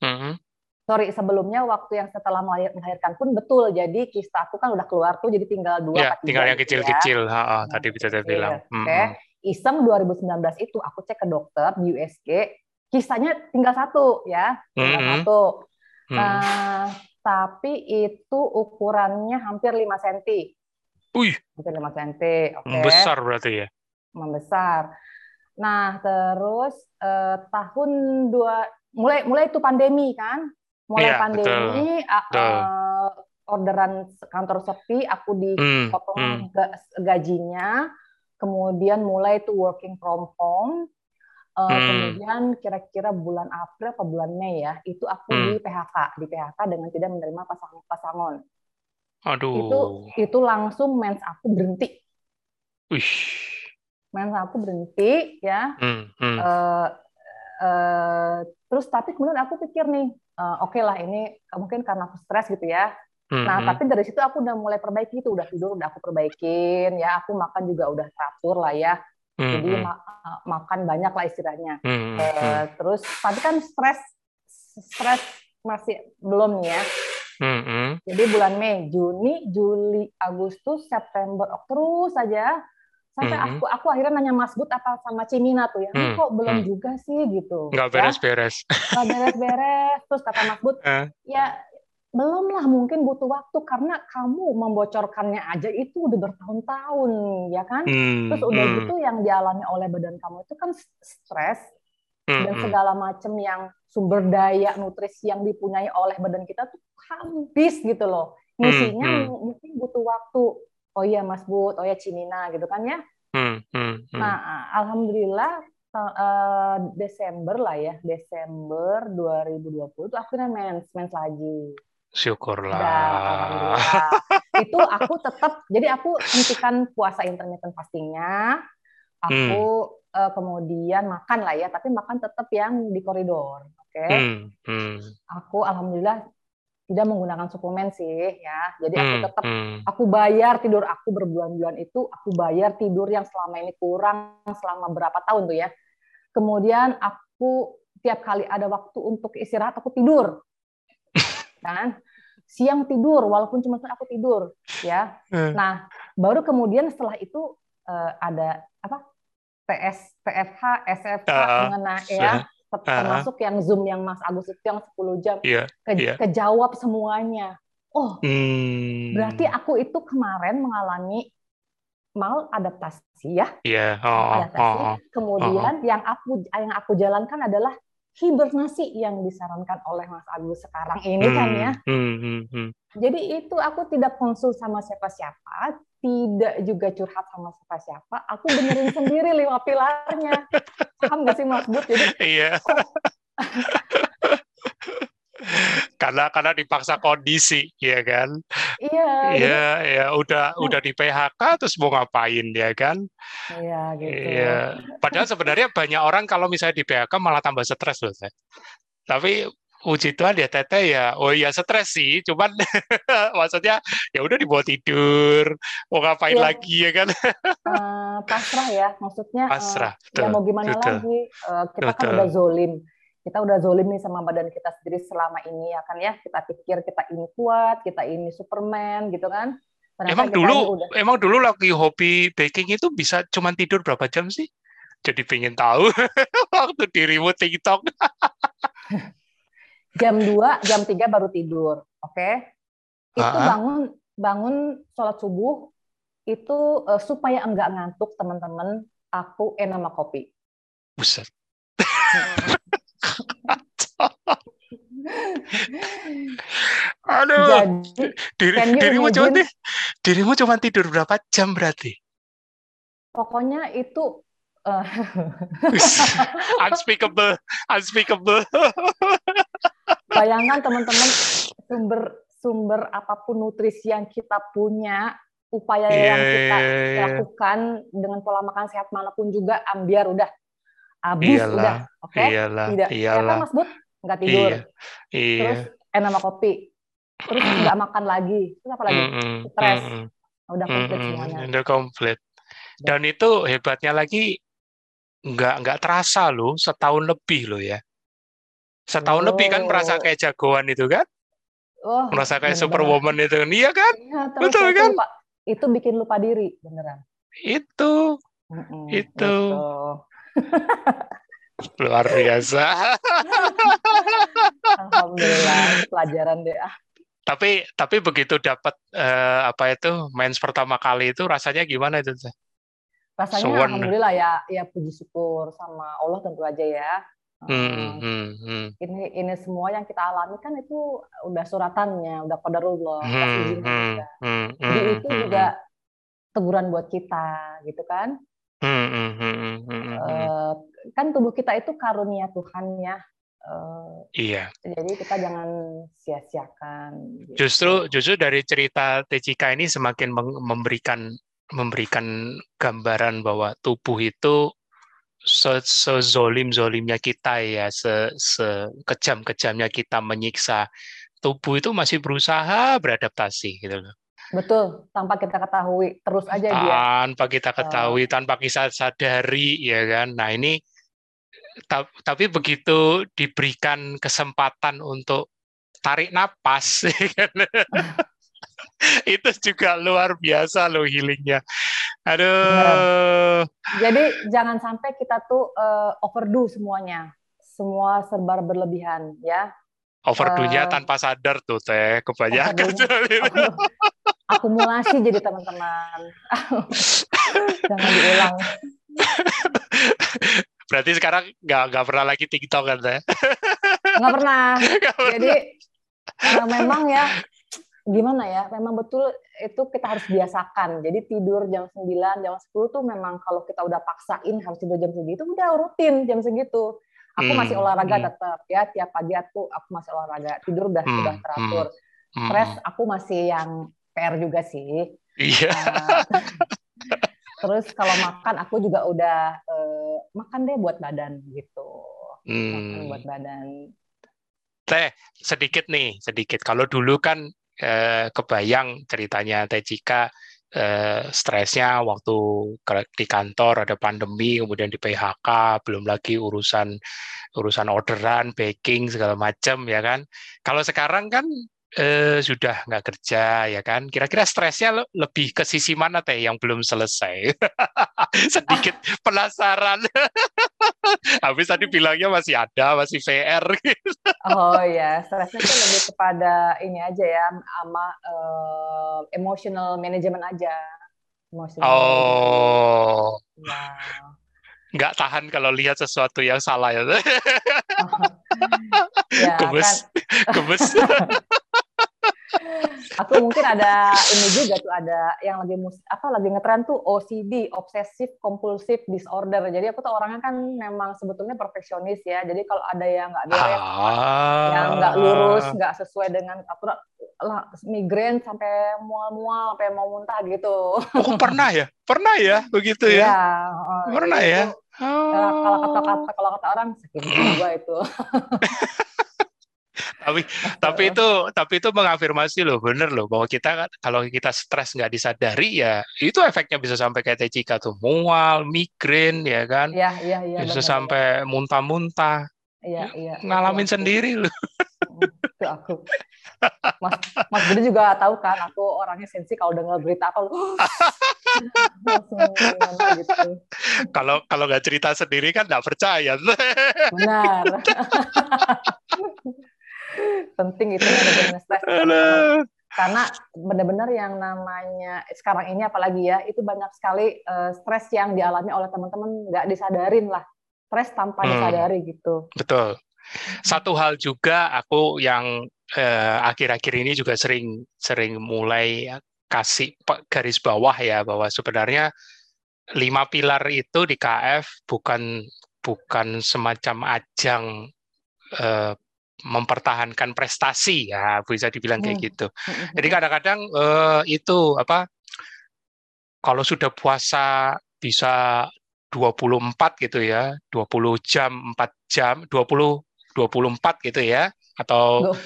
Hmm. Sorry sebelumnya waktu yang setelah melahirkan pun betul. Jadi kista aku kan udah keluar tuh, jadi tinggal dua. Ya, tinggal yang kecil-kecil. Ya. tadi bisa saya bilang. Oke. Okay. Hmm iseng 2019 itu aku cek ke dokter di USG kisahnya tinggal satu ya tinggal mm -hmm. satu mm. nah tapi itu ukurannya hampir 5 cm Wih. hampir 5 cm oke okay. besar berarti ya membesar nah terus eh, tahun dua mulai mulai itu pandemi kan mulai ya, pandemi betul. betul. Uh, orderan kantor sepi aku dipotong hmm, hmm. gajinya kemudian mulai itu working from home. Uh, hmm. Kemudian kira-kira bulan April atau bulan Mei ya, itu aku hmm. di PHK, di PHK dengan tidak menerima pasang pasangon. Aduh. Itu itu langsung mens aku berhenti. Wih. Mens aku berhenti ya. Hmm. Hmm. Uh, uh, terus tapi kemudian aku pikir nih, uh, oke okay lah ini mungkin karena aku stres gitu ya. Nah, hmm. tapi dari situ aku udah mulai perbaiki itu, udah tidur udah aku perbaikin, ya aku makan juga udah teratur lah ya. Hmm. Jadi hmm. ma eh, makan banyak lah istilahnya. Hmm. Uh, terus tapi kan stres stres masih belum nih ya. Hmm. Jadi bulan Mei, Juni, Juli, Agustus, September, terus saja sampai hmm. aku aku akhirnya nanya Mas Bud apa sama Cimina tuh ya, hmm. kok belum hmm. juga sih gitu. Nggak ya. beres-beres. Nggak beres-beres. Terus kata Mas Bud, ya belum lah mungkin butuh waktu karena kamu membocorkannya aja itu udah bertahun-tahun ya kan hmm, terus udah hmm. gitu yang dialami oleh badan kamu itu kan stres hmm, dan hmm. segala macam yang sumber daya nutrisi yang dipunyai oleh badan kita tuh habis gitu loh ngisinya hmm, hmm. mungkin butuh waktu oh iya Mas Bud oh ya Cimina gitu kan ya hmm, hmm, hmm. nah alhamdulillah uh, Desember lah ya Desember 2020 tuh akhirnya mens mens lagi Syukurlah. Dan, itu aku tetap, jadi aku hentikan puasa intermittent fastingnya. Aku hmm. uh, kemudian makan lah ya, tapi makan tetap yang di koridor. Oke. Okay? Hmm. Hmm. Aku alhamdulillah tidak menggunakan suplemen sih ya. Jadi aku hmm, tetap hmm. aku bayar tidur aku berbulan-bulan itu aku bayar tidur yang selama ini kurang selama berapa tahun tuh ya. Kemudian aku tiap kali ada waktu untuk istirahat aku tidur. Kan? siang tidur walaupun cuma aku tidur ya. Hmm. Nah, baru kemudian setelah itu uh, ada apa? TS, TFH, SFH uh, mengenai ya uh, termasuk yang Zoom yang Mas Agus itu yang 10 jam yeah, ke, yeah. kejawab semuanya. Oh, hmm. berarti aku itu kemarin mengalami mal adaptasi ya. Yeah. Oh, adaptasi. Oh, oh, Kemudian oh. yang aku yang aku jalankan adalah hibernasi yang disarankan oleh Mas Agus sekarang ini hmm, kan ya. Hmm, hmm, hmm. Jadi itu aku tidak konsul sama siapa-siapa, tidak juga curhat sama siapa-siapa. Aku benerin sendiri lima pilarnya. Paham gak sih Mas Bud? Jadi iya. Karena karena dipaksa kondisi ya kan iya iya ya udah nah. udah di PHK terus mau ngapain ya kan iya gitu iya padahal sebenarnya banyak orang kalau misalnya di PHK malah tambah stres loh saya tapi puji Tuhan ya teteh ya oh iya stres sih cuman maksudnya ya udah dibawa tidur mau ngapain ya. lagi ya kan uh, pasrah ya maksudnya pasrah uh, ya mau gimana betul. lagi uh, kita betul. kan udah zolim kita udah zolim nih sama badan kita sendiri selama ini ya kan ya kita pikir kita ini kuat kita ini Superman gitu kan Ternyata emang dulu udah... emang dulu lagi hobi baking itu bisa cuman tidur berapa jam sih jadi pengen tahu waktu dirimu TikTok jam 2, jam 3 baru tidur. Oke. Okay? Itu bangun bangun sholat subuh itu uh, supaya enggak ngantuk teman-teman, aku enama kopi. Buset. Aduh. Jadi, diri, dirimu cuma dirimu cuma tidur berapa jam berarti? Pokoknya itu uh, unspeakable, unspeakable. Bayangkan teman-teman sumber sumber apa pun nutrisi yang kita punya, upaya yeah, yang kita yeah, yeah. lakukan dengan pola makan sehat mana pun juga ambiar udah habis iyalah, udah, oke? Okay? Iyalah, Tidak, iyalah. Ya kan Mas Bud? Nggak tidur. Iya, iya. Terus enak sama kopi. Terus nggak makan lagi. Terus apa lagi? Mm -mm, Stres. Mm -mm. Udah komplit mm -mm, semuanya. Udah komplit. Dan itu hebatnya lagi nggak nggak terasa loh setahun lebih loh ya setahun oh. lebih kan merasa oh. kayak jagoan itu kan oh, merasa kayak bener superwoman itu iya kan ya, betul kan lupa, itu bikin lupa diri beneran itu mm -mm, itu luar biasa alhamdulillah pelajaran deh ah tapi tapi begitu dapat uh, apa itu mens pertama kali itu rasanya gimana itu rasanya so, alhamdulillah ya ya puji syukur sama Allah tentu aja ya Hmm, hmm, hmm. Ini ini semua yang kita alami kan itu udah suratannya, udah qadarullah, hmm, hmm, juga. Hmm, Jadi hmm, itu hmm, juga teguran buat kita, gitu kan? Uh, kan tubuh kita itu karunia Tuhan ya. Uh, iya. Jadi kita jangan sia-siakan. Gitu. Justru justru dari cerita TCK ini semakin memberikan memberikan gambaran bahwa tubuh itu sezolim-zolimnya kita ya, se sekejam-kejamnya kita menyiksa tubuh itu masih berusaha beradaptasi gitu loh. Betul, tanpa kita ketahui, terus aja tanpa dia. Tanpa kita ketahui, uh. tanpa kita sadari ya kan. Nah, ini tapi begitu diberikan kesempatan untuk tarik napas ya kan? itu juga luar biasa loh healingnya. Aduh. Benar. Jadi jangan sampai kita tuh uh, overdo semuanya, semua serba berlebihan ya. Overdo-nya uh, tanpa sadar tuh teh kebanyakan. Akumulasi jadi teman-teman. jangan diulang. Berarti sekarang nggak nggak pernah lagi TikTok kan teh? Nggak pernah. Jadi uh, memang ya gimana ya memang betul itu kita harus biasakan jadi tidur jam 9 jam 10 tuh memang kalau kita udah paksain harus tidur jam segitu udah rutin jam segitu aku hmm, masih olahraga hmm. tetap ya tiap pagi aku aku masih olahraga tidur udah hmm, sudah teratur hmm, stres hmm. aku masih yang PR juga sih. Iya. Uh, terus kalau makan aku juga udah uh, makan deh buat badan gitu. Hmm. makan buat badan. Teh sedikit nih sedikit. Kalau dulu kan eh, kebayang ceritanya Tejika eh, stresnya waktu di kantor ada pandemi kemudian di PHK belum lagi urusan urusan orderan baking segala macam ya kan? Kalau sekarang kan eh, sudah nggak kerja ya kan? Kira-kira stresnya lebih ke sisi mana teh yang belum selesai? Sedikit penasaran. Habis tadi bilangnya masih ada masih VR gitu. oh ya stresnya tuh lebih kepada ini aja ya sama uh, emotional management aja. Emotional oh. Management. ya nggak tahan kalau lihat sesuatu yang salah ya. ya gemes, kan. gemes. aku mungkin ada ini juga tuh ada yang lagi mus apa lagi ngetren tuh OCD, obsessive compulsive disorder. Jadi aku tuh orangnya kan memang sebetulnya perfeksionis ya. Jadi kalau ada yang nggak beres, ah. yang nggak lurus, nggak sesuai dengan aturan, lah migrain sampai mual-mual, sampai mau muntah gitu. Oh pernah ya? Pernah ya begitu ya? Iya. pernah ya? Oh. Kalau kata-kata kalau kata orang sakit jiwa itu. tapi tapi itu tapi itu mengafirmasi loh bener loh bahwa kita kalau kita stres nggak disadari ya itu efeknya bisa sampai kayak Tejika tuh mual migrain ya kan ya, ya, ya, bisa bener, sampai muntah-muntah Iya, iya. Ngalamin itu sendiri loh. Itu aku. Mas, Mas Budi juga tahu kan, aku orangnya sensi kalau dengar berita apa gitu. Kalau kalau nggak cerita sendiri kan nggak percaya. Benar. Penting itu manajemen stres. Karena benar-benar yang namanya sekarang ini apalagi ya, itu banyak sekali uh, stres yang dialami oleh teman-teman nggak disadarin lah stres tanpa hmm. disadari gitu. Betul. Satu hal juga aku yang eh, akhir-akhir eh, ini juga sering sering mulai kasih garis bawah ya bahwa sebenarnya lima pilar itu di KF bukan bukan semacam ajang eh, mempertahankan prestasi ya bisa dibilang kayak hmm. gitu. Jadi kadang-kadang eh, itu apa kalau sudah puasa bisa 24 gitu ya, 20 jam, 4 jam, 20 24 gitu ya atau Duh.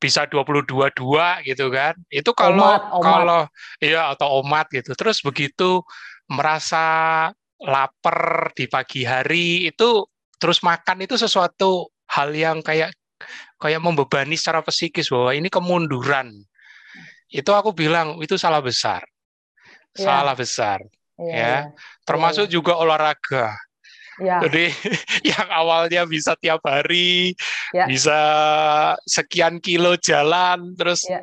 bisa 22 dua gitu kan. Itu kalau omat, omat. kalau iya atau omat gitu. Terus begitu merasa lapar di pagi hari itu terus makan itu sesuatu hal yang kayak kayak membebani secara psikis bahwa ini kemunduran. Itu aku bilang itu salah besar. Yeah. Salah besar. Yeah. ya. Iya termasuk juga olahraga. Ya. Jadi yang awalnya bisa tiap hari, ya. bisa sekian kilo jalan, terus ya.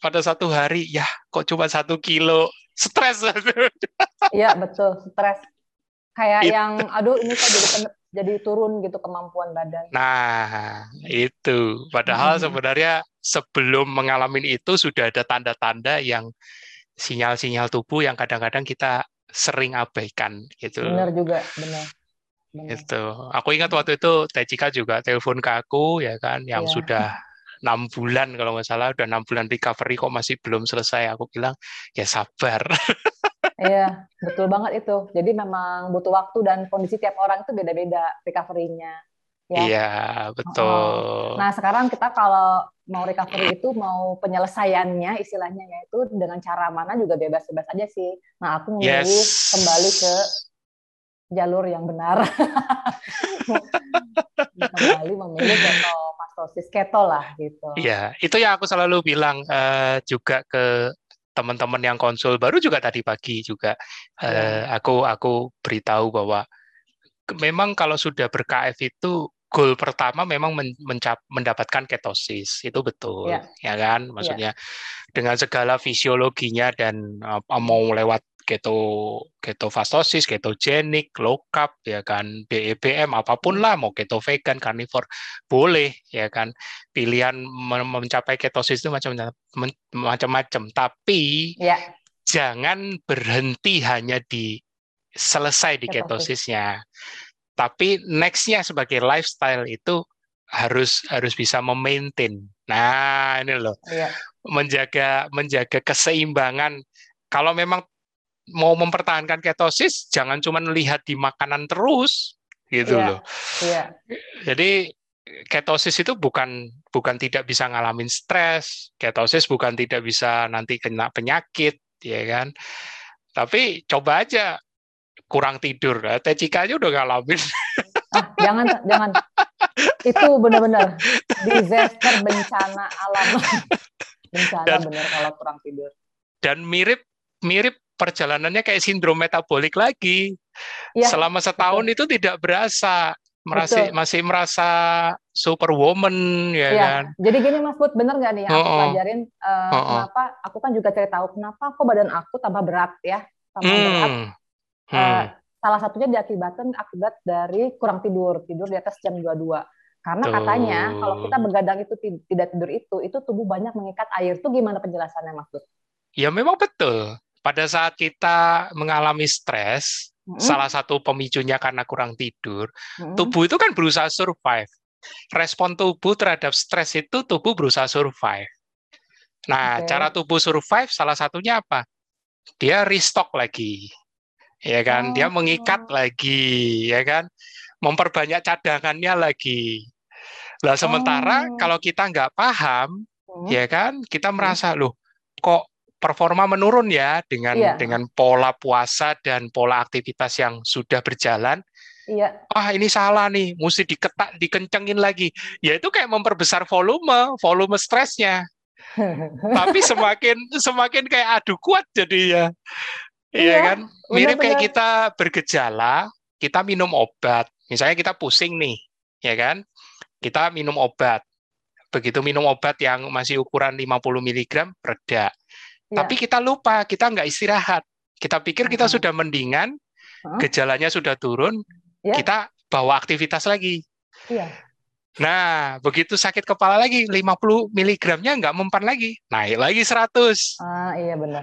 pada satu hari, ya kok cuma satu kilo, stres. Iya betul, stres. Kayak It. yang, aduh ini kok jadi jadi turun gitu kemampuan badan. Nah itu, padahal hmm. sebenarnya sebelum mengalami itu sudah ada tanda-tanda yang sinyal-sinyal tubuh yang kadang-kadang kita sering abaikan gitu. Benar juga, benar. Benar. Itu. Aku ingat waktu itu Tejika juga telepon ke aku ya kan, yang yeah. sudah enam bulan kalau nggak salah, udah enam bulan recovery kok masih belum selesai. Aku bilang ya sabar. Iya, betul banget itu. Jadi memang butuh waktu dan kondisi tiap orang itu beda-beda recovery-nya. Ya. Iya, betul. Nah, sekarang kita kalau mau recovery itu mau penyelesaiannya istilahnya yaitu dengan cara mana juga bebas-bebas aja sih. Nah, aku memilih yes. kembali ke jalur yang benar. kembali memilih ketofastosis keto lah gitu. Iya, itu yang aku selalu bilang uh, juga ke teman-teman yang konsul baru juga tadi pagi juga uh, aku aku beritahu bahwa memang kalau sudah ber-KF itu goal pertama memang mencap, mendapatkan ketosis itu betul ya, ya kan maksudnya ya. dengan segala fisiologinya dan uh, mau lewat keto ketofastosis, ketogenik, low carb ya kan, BEBM apa pun lah mau keto vegan, carnivore boleh ya kan. Pilihan mencapai ketosis itu macam-macam tapi ya. jangan berhenti hanya di selesai di ketosisnya tapi nextnya sebagai lifestyle itu harus harus bisa memaintain. Nah ini loh iya. menjaga menjaga keseimbangan. Kalau memang mau mempertahankan ketosis, jangan cuma lihat di makanan terus gitu iya. loh. Iya. Jadi ketosis itu bukan bukan tidak bisa ngalamin stres, ketosis bukan tidak bisa nanti kena penyakit, ya kan? Tapi coba aja kurang tidur. Nah, Tecika aja udah ngalamin. Ah, jangan, jangan. Itu benar-benar disaster bencana alam. Bencana dan, benar kalau kurang tidur. Dan mirip mirip perjalanannya kayak sindrom metabolik lagi. Ya, Selama setahun betul. itu tidak berasa masih betul. masih merasa superwoman ya, ya kan. Jadi gini Mas Put, bener nggak nih yang oh, aku pelajarin uh, oh, kenapa aku kan juga cari tahu kenapa kok badan aku tambah berat ya, tambah hmm. berat Hmm. Uh, salah satunya diakibatkan akibat dari kurang tidur, tidur di atas jam 22. Karena Tuh. katanya kalau kita begadang itu tidak tidur itu, itu tubuh banyak mengikat air. Itu gimana penjelasannya Mas Bud? Ya memang betul. Pada saat kita mengalami stres, Hmm. salah satu pemicunya karena kurang tidur, Hmm. tubuh itu kan berusaha survive. Respon tubuh terhadap stres itu tubuh berusaha survive. Nah, Oke. cara tubuh survive salah satunya apa? Dia restock lagi. Ya kan? Dia Oh. mengikat lagi, ya kan? Memperbanyak cadangannya lagi. Lah sementara Oh. kalau kita nggak paham, Hmm. ya kan? Kita merasa loh, kok performa menurun ya dengan Iya. dengan pola puasa dan pola aktivitas yang sudah berjalan. Iya. ah ini salah nih, mesti diketak, dikencengin lagi. Ya itu kayak memperbesar volume, volume stresnya. Tapi semakin semakin kayak adu kuat jadinya. Iya Iya, kan? Mirip kayak kita bergejala, kita minum obat. Misalnya kita pusing nih, ya kan? Kita minum obat. Begitu minum obat yang masih ukuran 50 mg, reda. Iya. Tapi kita lupa, kita nggak istirahat. Kita pikir kita Hmm. sudah mendingan, Hah? gejalanya sudah turun, Ya. kita bawa aktivitas lagi. Iya. Nah, begitu sakit kepala lagi, 50 mg-nya nggak mempan lagi, naik lagi 100. Ah, iya benar.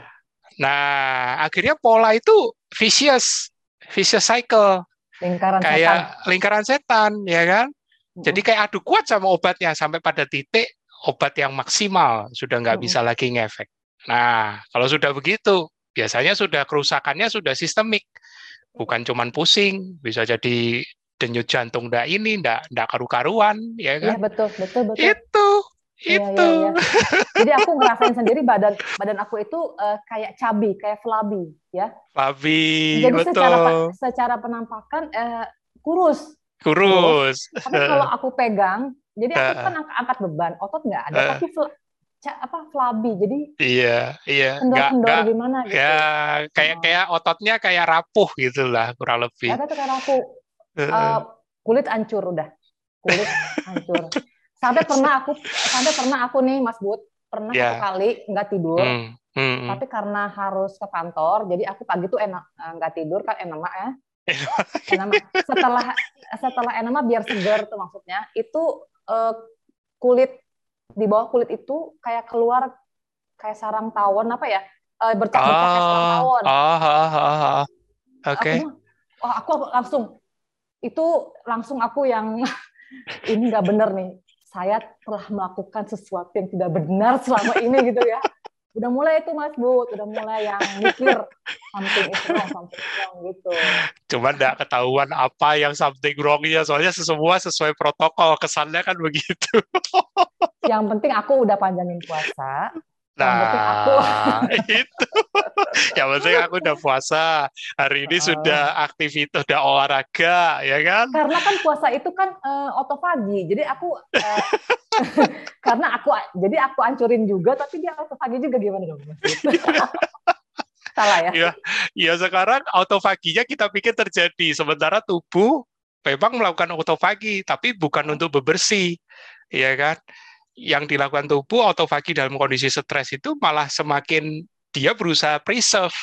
Nah, akhirnya pola itu vicious, vicious cycle, Lingkaran setan. kayak lingkaran setan, ya kan? Jadi Mm-mm. kayak adu kuat sama obatnya sampai pada titik obat yang maksimal sudah nggak Mm-mm. bisa lagi ngefek. Nah, kalau sudah begitu, biasanya sudah kerusakannya sudah sistemik, bukan cuman pusing, bisa jadi denyut jantung ndak ini, ndak ndak karu-karuan, ya Iya kan? betul, betul, betul. Itu, Iya, itu. iya, iya. Jadi aku ngerasain sendiri badan badan aku itu eh, kayak cabi, kayak flabby, ya. Fabi, Jadi betul. secara secara penampakan eh, kurus. Kurus. Tapi kalau aku pegang, jadi aku Heeh. kan ang- angkat beban, otot nggak ada, Heeh. tapi apa flabby. Jadi Iya, iya. Nggak, nggak, gimana gitu. ya kayak Oh. kayak ototnya kayak rapuh gitu lah kurang lebih. Ternyata tuh kayak Heeh. eh, kulit hancur udah. Kulit hancur. Sampai pernah aku sampai pernah aku nih Mas Bud, pernah Ya. satu kali nggak tidur. Hmm, hmm, hmm. Tapi karena harus ke kantor, jadi aku pagi tuh enak eh, nggak tidur kan enak ya. Enama. Setelah setelah enama biar segar tuh maksudnya. Itu eh, kulit di bawah kulit itu kayak keluar kayak sarang tawon apa ya? Eh, bercak-bercak kayak sarang Oh, tawon. oh, oh, oh, oh. Oke. Aku, bilang, wah aku langsung itu langsung aku yang ini nggak bener nih. Saya telah melakukan sesuatu yang tidak benar selama ini gitu ya. Udah mulai itu Mas Bud, udah mulai yang mikir something is wrong, something wrong gitu. Cuman nggak ketahuan apa yang something wrong-nya, soalnya semua sesuai protokol, kesannya kan begitu. Yang penting aku udah panjangin puasa. Aku Nah, itu. Yang penting aku udah puasa. Hari ini Oh. sudah aktivitas, udah olahraga, ya kan? karena kan puasa itu kan eh, otofagi. Jadi aku eh, karena aku jadi aku ancurin juga tapi dia otofagi juga gimana dong? Bud? Salah ya? Iya, ya sekarang autofaginya kita pikir terjadi, sementara tubuh memang melakukan autofagi, tapi bukan untuk bebersih, ya kan? Yang dilakukan tubuh autofagi dalam kondisi stres itu malah semakin dia berusaha preserve,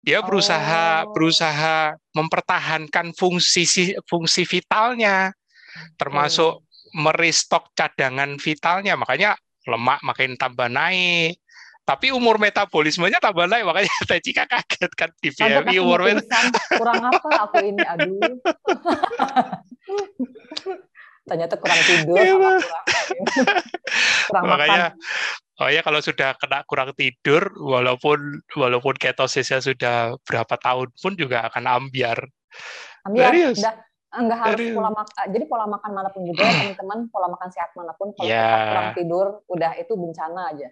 dia berusaha Oh. berusaha mempertahankan fungsi si- fungsi vitalnya, termasuk merestock cadangan vitalnya, makanya lemak makin tambah naik. Tapi umur metabolismenya tambah naik, makanya Teh Cika kaget kan di BMI umur kurang apa aku ini? Aduh ternyata kurang tidur Iya, sama kurang kurang makanya makan oh ya kalau sudah kena kurang tidur walaupun walaupun ketosisnya sudah berapa tahun pun juga akan ambiar. Serius? udah enggak harus Serius? pola makan jadi pola makan mana pun juga ya teman-teman pola makan sehat mana pun kalau kita kurang tidur udah itu bencana aja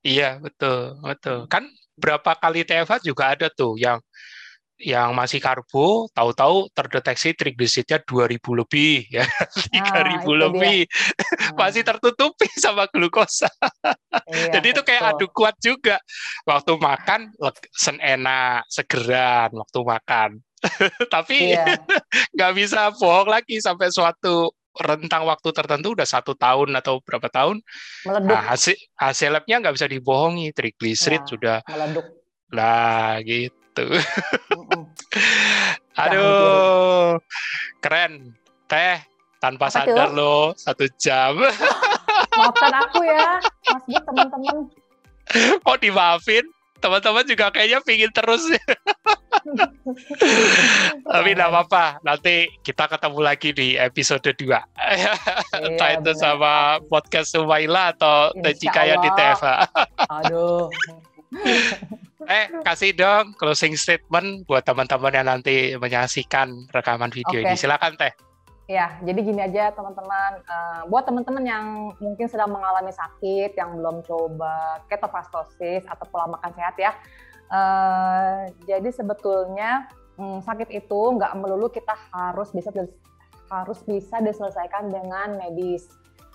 Iya, betul, betul. Kan berapa kali TFH juga ada tuh yang yang masih karbo, tahu-tahu terdeteksi trigliseridnya 2000 lebih ya, 3000 Ah, itu dia. lebih. Nah, Masih tertutupi sama glukosa. iya, Jadi itu kayak adu kuat juga. Waktu makan enak, segeran waktu makan. Tapi iya nggak bisa bohong lagi sampai suatu rentang waktu tertentu udah satu tahun atau berapa tahun meleduk nah, hasil hasil labnya nggak bisa dibohongi trigliserid Ya. sudah meleduk lah gitu Mm-mm. aduh keren teh tanpa Apa sadar loh satu jam. Maafkan aku ya, Mas Bu teman-teman. Kok dimaafin? Teman-teman juga kayaknya pingin terus. Tapi tidak apa-apa, nanti kita ketemu lagi di episode 2. Iya, Entah itu sama podcast Sumaila atau Tejika yang di TFA. Aduh. Eh, kasih dong closing statement buat teman-teman yang nanti menyaksikan rekaman video okay. ini. Silakan Teh. Ya, jadi gini aja teman-teman. Uh, buat teman-teman yang mungkin sedang mengalami sakit, yang belum coba ketofastosis atau pola makan sehat ya. Uh, jadi sebetulnya um, sakit itu nggak melulu kita harus bisa harus bisa diselesaikan dengan medis.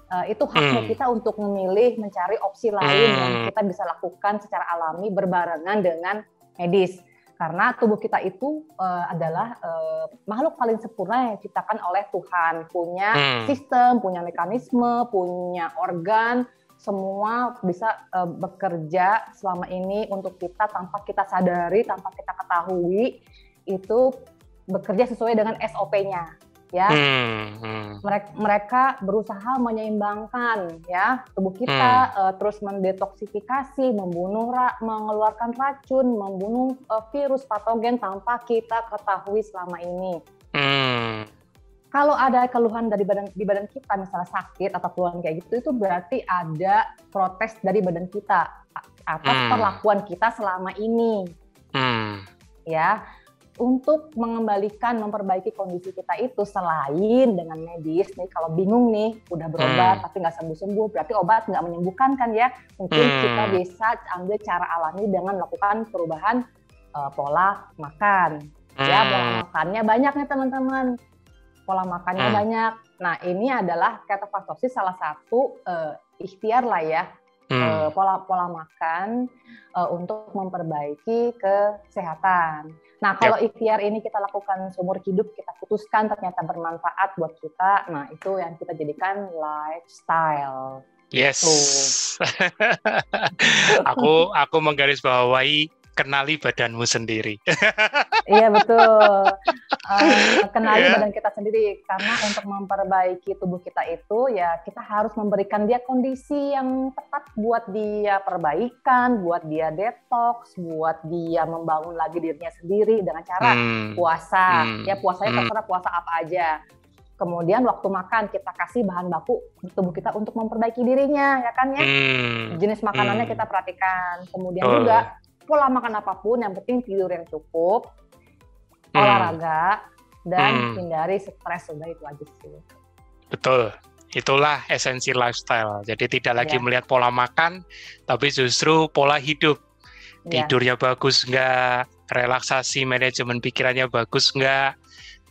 Uh, itu haknya hmm. kita untuk memilih mencari opsi lain hmm. yang kita bisa lakukan secara alami berbarengan dengan medis karena tubuh kita itu uh, adalah uh, makhluk paling sempurna yang diciptakan oleh Tuhan punya hmm. sistem punya mekanisme punya organ semua bisa uh, bekerja selama ini untuk kita tanpa kita sadari tanpa kita ketahui itu bekerja sesuai dengan SOP-nya ya hmm, hmm. mereka mereka berusaha menyeimbangkan ya tubuh kita hmm. uh, terus mendetoksifikasi membunuh ra, mengeluarkan racun membunuh uh, virus patogen tanpa kita ketahui selama ini hmm. kalau ada keluhan dari badan di badan kita misalnya sakit atau keluhan kayak gitu itu berarti ada protes dari badan kita atas hmm. perlakuan kita selama ini hmm. ya untuk mengembalikan, memperbaiki kondisi kita itu selain dengan medis nih kalau bingung nih udah berobat hmm. tapi nggak sembuh-sembuh berarti obat nggak menyembuhkan kan ya mungkin hmm. kita bisa ambil cara alami dengan melakukan perubahan uh, pola makan ya, hmm. ya pola makannya banyak nih teman-teman pola makannya hmm. banyak nah ini adalah ketofastosis salah satu uh, ikhtiar lah ya hmm. uh, pola pola makan uh, untuk memperbaiki kesehatan. Nah, kalau yep. ikhtiar ini kita lakukan seumur hidup, kita putuskan ternyata bermanfaat buat kita, nah itu yang kita jadikan lifestyle. Yes. aku aku menggarisbawahi kenali badanmu sendiri. iya betul. Uh, kenali yeah. badan kita sendiri karena untuk memperbaiki tubuh kita itu ya kita harus memberikan dia kondisi yang tepat buat dia perbaikan, buat dia detox, buat dia membangun lagi dirinya sendiri dengan cara hmm. puasa. Hmm. Ya puasanya hmm. terserah puasa apa aja. Kemudian waktu makan kita kasih bahan baku tubuh kita untuk memperbaiki dirinya, ya kan ya. Hmm. Jenis makanannya hmm. kita perhatikan. Kemudian oh. juga pola makan apa pun yang penting tidur yang cukup hmm. olahraga dan hmm. hindari stres sudah itu aja sih betul itulah esensi lifestyle jadi tidak lagi ya. melihat pola makan tapi justru pola hidup ya. tidurnya bagus enggak relaksasi manajemen pikirannya bagus enggak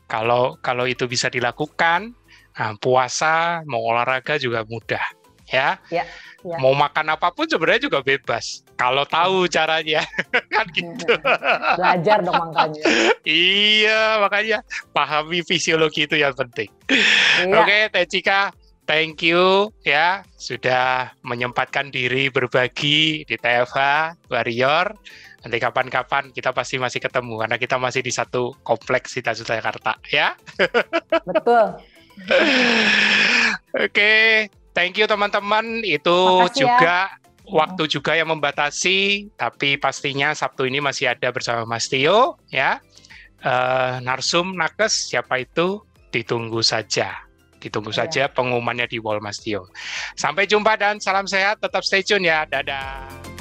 kalau kalau itu bisa dilakukan nah, puasa mau olahraga juga mudah ya, ya ya. mau makan apa pun sebenarnya juga bebas. Kalau tahu caranya kan gitu. Belajar dong makanya. Iya makanya pahami fisiologi itu yang penting. Iya. oke Teh Cika thank you ya sudah menyempatkan diri berbagi di TFH Warrior. Nanti kapan-kapan kita pasti masih ketemu karena kita masih di satu kompleks di Jakarta ya. Betul. Oke Thank you teman-teman. Itu Makasih ya. juga ya. waktu juga yang membatasi, tapi pastinya Sabtu ini masih ada bersama Mas Tio ya. Uh, Narsum Nakes siapa itu? Ditunggu saja. Ditunggu ya. saja pengumumannya di Wall Mas Tio. Sampai jumpa dan salam sehat. Tetap stay tune ya. Dadah.